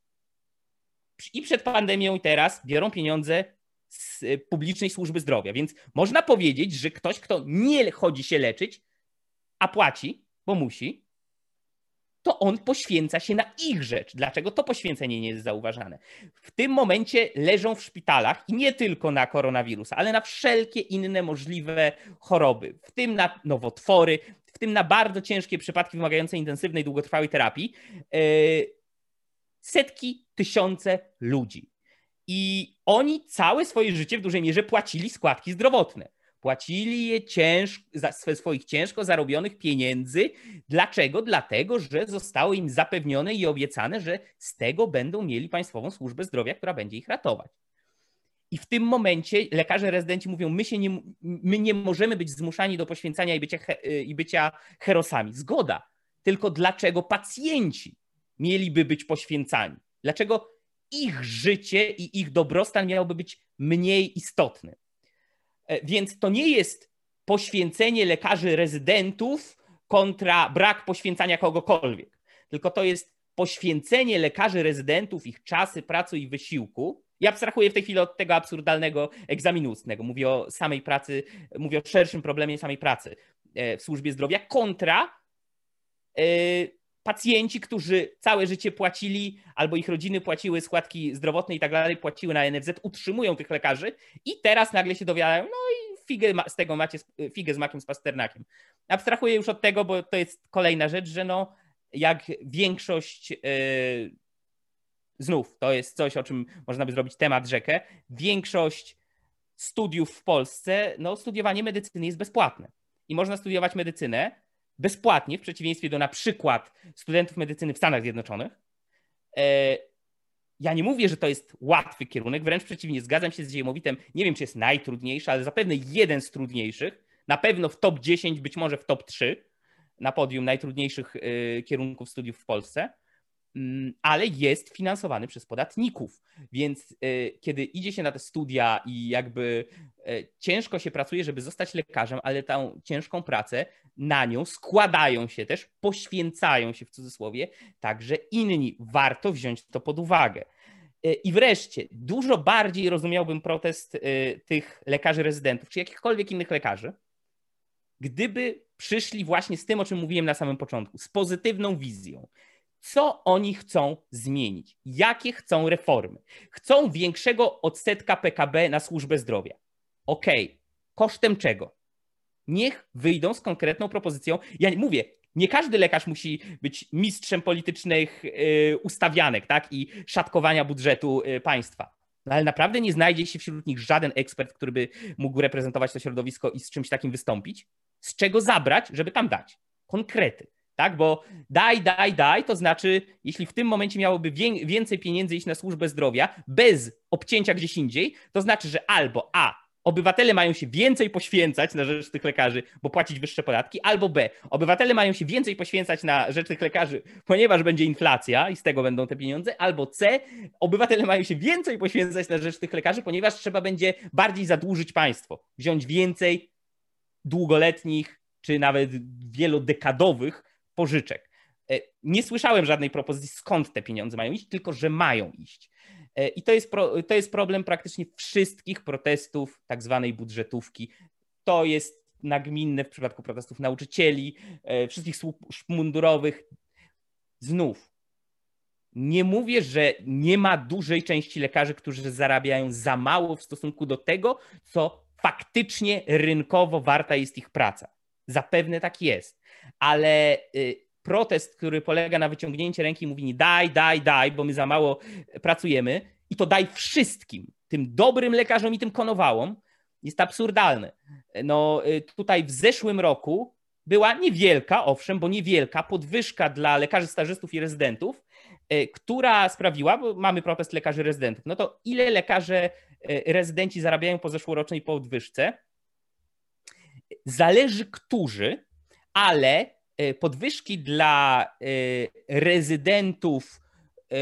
i przed pandemią i teraz biorą pieniądze z y, publicznej służby zdrowia. Więc można powiedzieć, że ktoś, kto nie chodzi się leczyć, a płaci, bo musi, to on poświęca się na ich rzecz. Dlaczego to poświęcenie nie jest zauważane? W tym momencie leżą w szpitalach i nie tylko na koronawirusa, ale na wszelkie inne możliwe choroby, w tym na nowotwory, w tym na bardzo ciężkie przypadki wymagające intensywnej, długotrwałej terapii. Yy, setki, tysiące ludzi. I oni całe swoje życie w dużej mierze płacili składki zdrowotne. Płacili je cięż, za swoich ciężko zarobionych pieniędzy. Dlaczego? Dlatego, że zostało im zapewnione i obiecane, że z tego będą mieli Państwową Służbę Zdrowia, która będzie ich ratować. I w tym momencie lekarze rezydenci mówią: My, się nie, my nie możemy być zmuszani do poświęcania i bycia, i bycia herosami. Zgoda. Tylko dlaczego pacjenci mieliby być poświęcani? Dlaczego ich życie i ich dobrostan miałby być mniej istotny? E, więc to nie jest poświęcenie lekarzy rezydentów kontra brak poświęcania kogokolwiek, tylko to jest poświęcenie lekarzy rezydentów, ich czasy, pracy i wysiłku. Ja abstrahuję w tej chwili od tego absurdalnego egzaminu ustnego. Mówię o samej pracy, mówię o szerszym problemie samej pracy e, w służbie zdrowia kontra e, pacjenci, którzy całe życie płacili, albo ich rodziny płaciły składki zdrowotne i tak dalej, płaciły na NFZ, utrzymują tych lekarzy i teraz nagle się dowiadają, no i figę z tego macie, figę z makiem z pasternakiem. Abstrahuję już od tego, bo to jest kolejna rzecz, że no jak większość yy, znów, to jest coś, o czym można by zrobić temat rzekę, większość studiów w Polsce, no studiowanie medycyny jest bezpłatne. I można studiować medycynę bezpłatnie, w przeciwieństwie do na przykład studentów medycyny w Stanach Zjednoczonych. E, ja nie mówię, że to jest łatwy kierunek, wręcz przeciwnie, zgadzam się z Ziemowitem. Nie wiem, czy jest najtrudniejszy, ale zapewne jeden z trudniejszych. Na pewno w top 10, być może w top 3 na podium najtrudniejszych e, kierunków studiów w Polsce. Mm, ale jest finansowany przez podatników. Więc kiedy idzie się na te studia i jakby ciężko się pracuje, żeby zostać lekarzem, ale tą ciężką pracę na nią składają się też, poświęcają się w cudzysłowie także inni. Warto wziąć to pod uwagę. E, I wreszcie, dużo bardziej rozumiałbym protest e, tych lekarzy rezydentów, czy jakichkolwiek innych lekarzy, gdyby przyszli właśnie z tym, o czym mówiłem na samym początku, z pozytywną wizją. Co oni chcą zmienić? Jakie chcą reformy? Chcą większego odsetka PKB na służbę zdrowia. Okej, okay. kosztem czego? Niech wyjdą z konkretną propozycją. Ja mówię, nie każdy lekarz musi być mistrzem politycznych y, ustawianek tak? i szatkowania budżetu y, państwa. No ale naprawdę nie znajdzie się wśród nich żaden ekspert, który by mógł reprezentować to środowisko i z czymś takim wystąpić. Z czego zabrać, żeby tam dać? Konkrety. Tak, bo daj, daj, daj, to znaczy, jeśli w tym momencie miałoby więcej pieniędzy iść na służbę zdrowia bez obcięcia gdzieś indziej, to znaczy, że albo A, obywatele mają się więcej poświęcać na rzecz tych lekarzy, bo płacić wyższe podatki, albo B, obywatele mają się więcej poświęcać na rzecz tych lekarzy, ponieważ będzie inflacja i z tego będą te pieniądze, albo C, obywatele mają się więcej poświęcać na rzecz tych lekarzy, ponieważ trzeba będzie bardziej zadłużyć państwo, wziąć więcej długoletnich czy nawet wielodekadowych pożyczek. E, nie słyszałem żadnej propozycji, skąd te pieniądze mają iść, tylko że mają iść. E, I to jest, pro, to jest problem praktycznie wszystkich protestów tak zwanej budżetówki. To jest nagminne w przypadku protestów nauczycieli, e, wszystkich służb mundurowych. Znów, nie mówię, że nie ma dużej części lekarzy, którzy zarabiają za mało w stosunku do tego, co faktycznie rynkowo warta jest ich praca. Zapewne tak jest, ale y, protest, który polega na wyciągnięciu ręki i mówi daj, daj, daj, bo my za mało pracujemy i to daj wszystkim, tym dobrym lekarzom i tym konowałom, jest absurdalny. No y, tutaj w zeszłym roku była niewielka, owszem, bo niewielka podwyżka dla lekarzy stażystów i rezydentów, y, która sprawiła, bo mamy protest lekarzy rezydentów, no to ile lekarze rezydenci zarabiają po zeszłorocznej podwyżce? Zależy którzy, ale E, podwyżki dla e, rezydentów e,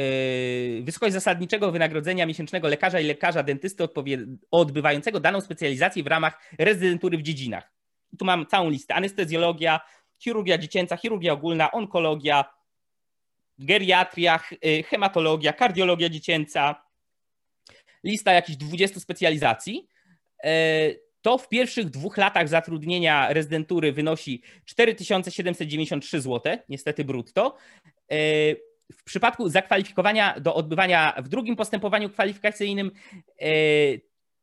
wysokość zasadniczego wynagrodzenia miesięcznego lekarza i lekarza dentysty odbywającego daną specjalizację w ramach rezydentury w dziedzinach. Tu mam całą listę. Anestezjologia, chirurgia dziecięca, chirurgia ogólna, onkologia, geriatria, hematologia, kardiologia dziecięca. Lista jakichś 20 specjalizacji to w pierwszych dwóch latach zatrudnienia rezydentury wynosi 4793 zł, niestety brutto. E, w przypadku zakwalifikowania do odbywania w drugim postępowaniu kwalifikacyjnym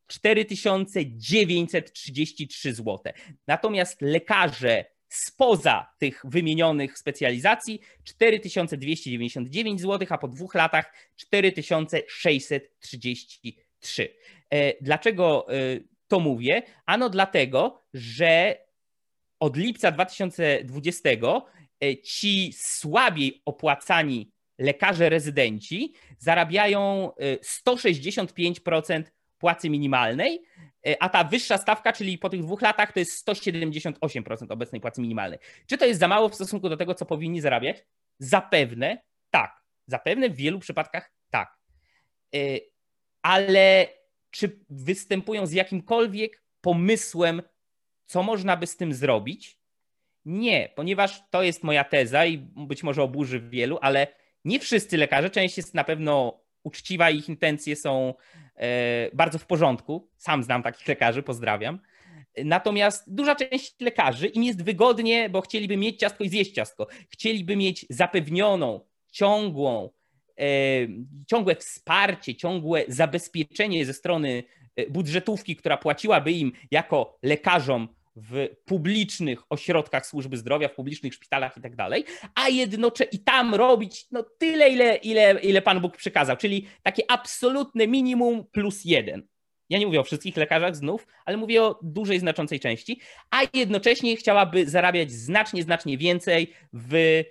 4933 e, zł. Natomiast lekarze spoza tych wymienionych specjalizacji 4299 zł, a po dwóch latach 4633. E, dlaczego to mówię? Ano dlatego, że od lipca 2020 e, ci słabiej opłacani lekarze rezydenci zarabiają 165% e, płacy minimalnej, e, a ta wyższa stawka, czyli po tych dwóch latach, to jest 178% obecnej płacy minimalnej. Czy to jest za mało w stosunku do tego, co powinni zarabiać? Zapewne tak. Zapewne w wielu przypadkach tak. Ale czy występują z jakimkolwiek pomysłem, co można by z tym zrobić? Nie, ponieważ to jest moja teza i być może oburzy wielu, ale nie wszyscy lekarze, część jest na pewno uczciwa ich intencje są e, bardzo w porządku. Sam znam takich lekarzy, pozdrawiam. Natomiast duża część lekarzy im jest wygodnie, bo chcieliby mieć ciastko i zjeść ciastko. Chcieliby mieć zapewnioną, ciągłą, ciągłe wsparcie, ciągłe zabezpieczenie ze strony e, budżetówki, która płaciłaby im jako lekarzom w publicznych ośrodkach służby zdrowia, w publicznych szpitalach i tak dalej, a jednocześnie i tam robić no, tyle, ile, ile, ile Pan Bóg przykazał, czyli takie absolutne minimum plus jeden. Ja nie mówię o wszystkich lekarzach znów, ale mówię o dużej, znaczącej części, a jednocześnie chciałaby zarabiać znacznie, znacznie więcej w.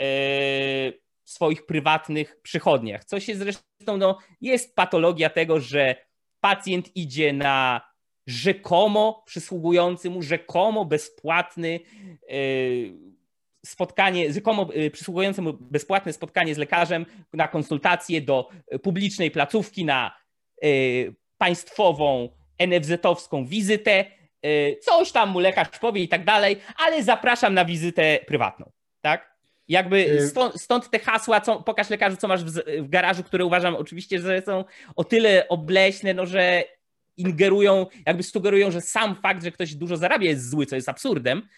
Yy, swoich prywatnych przychodniach. Co się zresztą, no, jest patologia tego, że pacjent idzie na rzekomo przysługujący mu, rzekomo bezpłatny yy, spotkanie, rzekomo przysługujące mu bezpłatne spotkanie z lekarzem na konsultację do publicznej placówki na państwową NFZ-owską wizytę, coś tam mu lekarz powie i tak dalej, ale zapraszam na wizytę prywatną, tak? Jakby stąd, stąd, te hasła, co, pokaż lekarzu, co masz w, w, garażu, które uważam oczywiście, że są o tyle obleśne, no, że ingerują, jakby sugerują, że sam fakt, że ktoś dużo zarabia jest zły, co jest absurdem,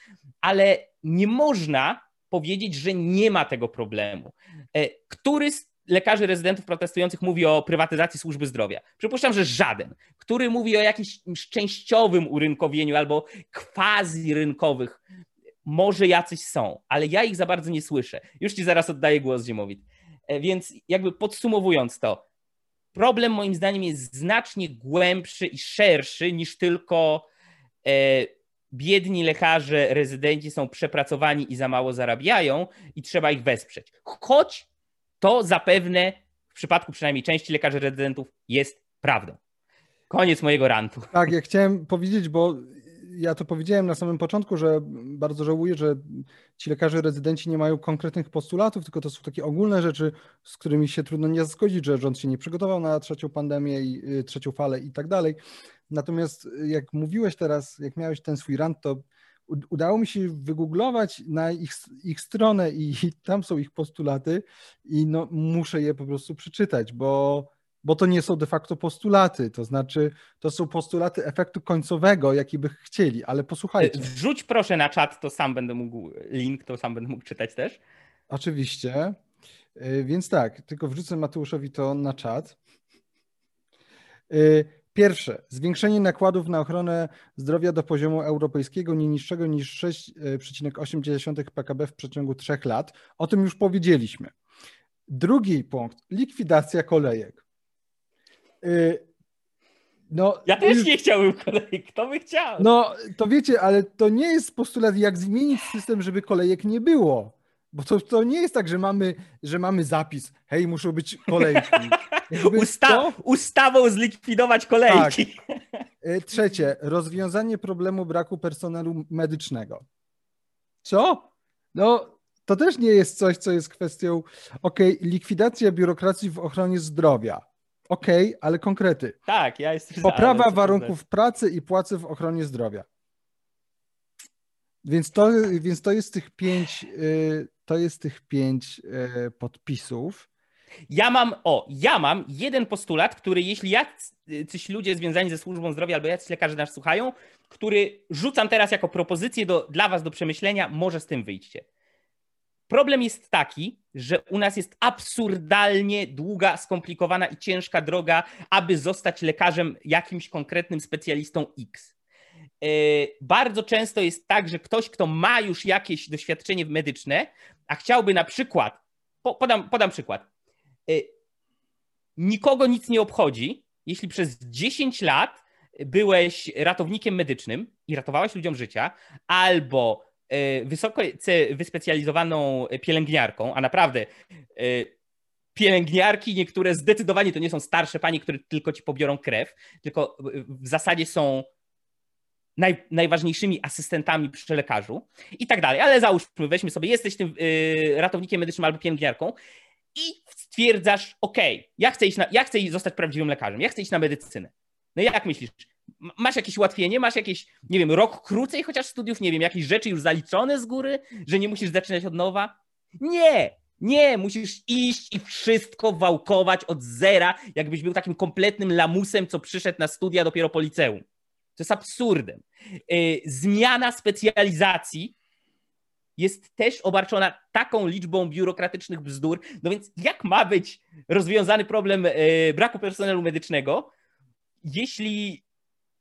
ale nie można powiedzieć, że nie ma tego problemu. E, który z lekarzy rezydentów protestujących mówi o prywatyzacji służby zdrowia? Przypuszczam, że żaden. Który mówi o jakimś częściowym urynkowieniu albo quasi rynkowych może jacyś są, ale ja ich za bardzo nie słyszę. Już ci zaraz oddaję głos, Ziemowit. E, więc jakby podsumowując to, problem moim zdaniem jest znacznie głębszy i szerszy niż tylko e, biedni lekarze, rezydenci są przepracowani i za mało zarabiają i trzeba ich wesprzeć. Choć to zapewne w przypadku przynajmniej części lekarzy rezydentów jest prawdą. Koniec mojego rantu. Tak, ja chciałem powiedzieć, bo ja to powiedziałem na samym początku, że bardzo żałuję, że ci lekarze rezydenci nie mają konkretnych postulatów, tylko to są takie ogólne rzeczy, z którymi się trudno nie zgodzić, że rząd się nie przygotował na trzecią pandemię i y, trzecią falę i tak dalej. Natomiast jak mówiłeś teraz, jak miałeś ten swój rant, to udało mi się wygooglować na ich, ich stronę i tam są ich postulaty i no, muszę je po prostu przeczytać, bo bo to nie są de facto postulaty, to znaczy to są postulaty efektu końcowego, jaki by chcieli, ale posłuchajcie. Wrzuć proszę na czat, to sam będę mógł, link, to sam będę mógł czytać też. Oczywiście, y, więc tak, tylko wrzucę Mateuszowi to na czat. Y, pierwsze, zwiększenie nakładów na ochronę zdrowia do poziomu europejskiego nie niższego niż 6,8 PKB w przeciągu trzech lat. O tym już powiedzieliśmy. Drugi punkt, likwidacja kolejek. Y, no, ja też nie chciałbym kolejek, kto by chciał? No, to wiecie, ale to nie jest postulat, jak zmienić system, żeby kolejek nie było. Bo to, to nie jest tak, że mamy, że mamy zapis, hej, muszą być kolejki. Usta Ustawą zlikwidować kolejki. Tak. Y, trzecie, rozwiązanie problemu braku personelu medycznego. Co? No, to też nie jest coś, co jest kwestią, okej, okay, likwidacja biurokracji w ochronie zdrowia. Okej, okay, ale konkrety. Tak, ja jestem Poprawa za, warunków pracy i płacy w ochronie zdrowia. Więc to, więc to jest tych pięć, y, to jest tych pięć y, podpisów. Ja mam, o, ja mam jeden postulat, który jeśli jacyś ludzie związani ze służbą zdrowia albo jacyś lekarze nas słuchają, który rzucam teraz jako propozycję do, dla was do przemyślenia, może z tym wyjście. Problem jest taki, że u nas jest absurdalnie długa, skomplikowana i ciężka droga, aby zostać lekarzem, jakimś konkretnym specjalistą X. E, bardzo często jest tak, że ktoś, kto ma już jakieś doświadczenie medyczne, a chciałby na przykład, podam, podam przykład, e, nikogo nic nie obchodzi, jeśli przez 10 lat byłeś ratownikiem medycznym i ratowałeś ludziom życia, albo wysoko wyspecjalizowaną pielęgniarką, a naprawdę e, pielęgniarki niektóre zdecydowanie to nie są starsze panie, które tylko ci pobiorą krew, tylko w zasadzie są naj, najważniejszymi asystentami przy lekarzu i tak dalej. Ale załóżmy, weźmy sobie, jesteś tym e, ratownikiem medycznym albo pielęgniarką i stwierdzasz, ok, ja chcę, iść na, ja chcę zostać prawdziwym lekarzem, ja chcę iść na medycynę. No jak myślisz, masz jakieś ułatwienie, masz jakieś, nie wiem, rok krócej chociaż studiów, nie wiem, jakieś rzeczy już zaliczone z góry, że nie musisz zaczynać od nowa? Nie, nie, musisz iść i wszystko wałkować od zera, jakbyś był takim kompletnym lamusem, co przyszedł na studia dopiero po liceum. To jest absurdem. Y, zmiana specjalizacji jest też obarczona taką liczbą biurokratycznych bzdur. No więc jak ma być rozwiązany problem y, braku personelu medycznego, jeśli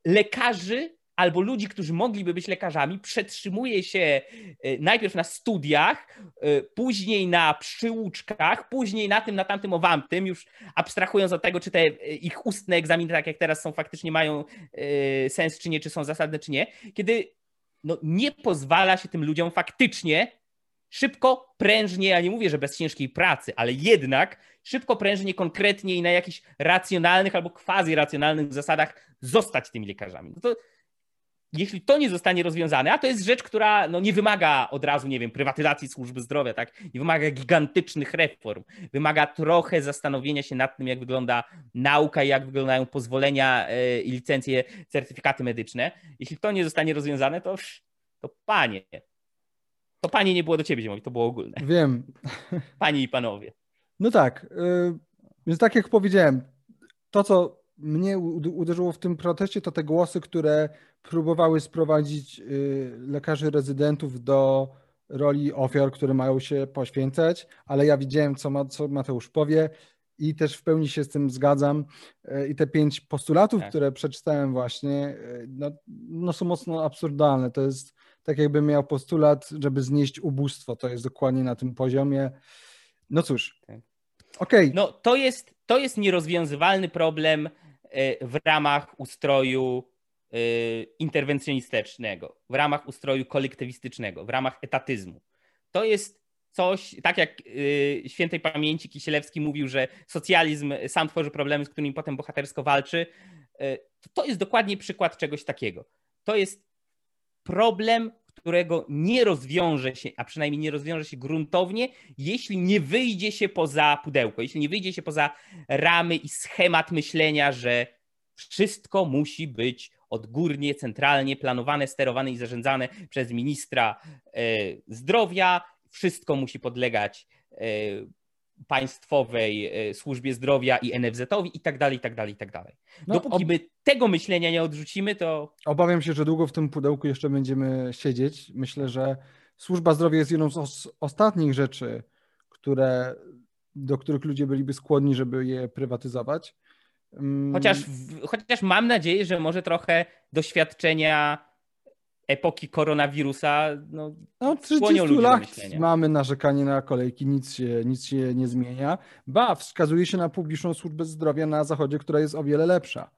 lekarzy albo ludzi, którzy mogliby być lekarzami, przetrzymuje się e, najpierw na studiach, e, później na przyłóczkach, później na tym, na tamtym, owamtym, już abstrahując od tego, czy te e, ich ustne egzaminy, tak jak teraz są, faktycznie mają sens, czy nie, czy są zasadne, czy nie, kiedy no, nie pozwala się tym ludziom faktycznie szybko, prężnie, ja nie mówię, że bez ciężkiej pracy, ale jednak szybko, prężnie, konkretnie i na jakichś racjonalnych albo quasi-racjonalnych zasadach zostać tymi lekarzami. No to jeśli to nie zostanie rozwiązane, a to jest rzecz, która no, nie wymaga od razu, nie wiem, prywatyzacji służby zdrowia, tak? Nie wymaga gigantycznych reform. Wymaga trochę zastanowienia się nad tym, jak wygląda nauka, jak wyglądają pozwolenia e, i licencje, certyfikaty medyczne. Jeśli to nie zostanie rozwiązane, to, to panie. To panie nie było do ciebie zimowi, to było ogólne. Wiem. Panie i panowie. No tak. Y, więc tak jak powiedziałem, to co mnie uderzyło w tym proteście, to te głosy, które próbowały sprowadzić y, lekarzy rezydentów do roli ofiar, które mają się poświęcać, ale ja widziałem, co, ma, co Mateusz powie i też w pełni się z tym zgadzam. Y, I te pięć postulatów, tak. które przeczytałem właśnie, no, no, są mocno absurdalne. To jest tak jakby miał postulat, żeby znieść ubóstwo. To jest dokładnie na tym poziomie. No cóż. Tak. Okej. Okay. No to jest, to jest nierozwiązywalny problem e, w ramach ustroju e, interwencjonistycznego, w ramach ustroju kolektywistycznego, w ramach etatyzmu. To jest coś, tak jak e, świętej pamięci Kisielewski mówił, że socjalizm sam tworzy problemy, z którymi potem bohatersko walczy. To jest dokładnie przykład czegoś takiego. To jest problem, którego nie rozwiąże się, a przynajmniej nie rozwiąże się gruntownie, jeśli nie wyjdzie się poza pudełko, jeśli nie wyjdzie się poza ramy i schemat myślenia, że wszystko musi być odgórnie, centralnie planowane, sterowane i zarządzane przez ministra e, zdrowia. Wszystko musi podlegać e, państwowej e, służbie zdrowia i NFZ-owi i tak dalej, i tak dalej, i tak dalej. No, Dopóki my tego myślenia nie odrzucimy, to... Obawiam się, że długo w tym pudełku jeszcze będziemy siedzieć. Myślę, że służba zdrowia jest jedną z ostatnich rzeczy, które, do których ludzie byliby skłonni, żeby je prywatyzować. Mm. Chociaż, chociaż mam nadzieję, że może trochę doświadczenia epoki koronawirusa no, no 30 lat mamy narzekanie na kolejki, nic się, nic się nie zmienia. Ba, wskazuje się na publiczną służbę zdrowia na zachodzie, która jest o wiele lepsza.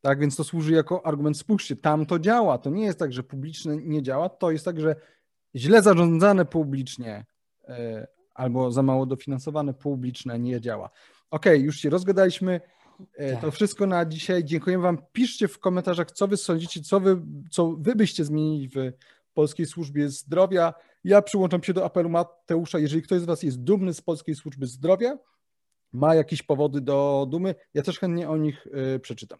Tak więc to służy jako argument. Spójrzcie, tam to działa. To nie jest tak, że publiczne nie działa, to jest tak, że źle zarządzane publicznie e, albo za mało dofinansowane publiczne nie działa. Okej, okay, już się rozgadaliśmy. E, tak. To wszystko na dzisiaj. Dziękuję Wam. Piszcie w komentarzach, co Wy sądzicie, co Wy, co wy byście zmienili w Polskiej Służbie Zdrowia. Ja przyłączam się do apelu Mateusza. Jeżeli ktoś z Was jest dumny z Polskiej Służby Zdrowia, ma jakieś powody do dumy, ja też chętnie o nich y, przeczytam.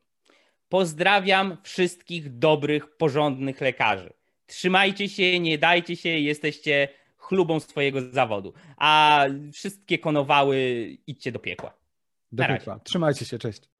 Pozdrawiam wszystkich dobrych, porządnych lekarzy. Trzymajcie się, nie dajcie się, jesteście chlubą swojego zawodu. A wszystkie konowały idźcie do piekła. Do. Trzymajcie się, cześć.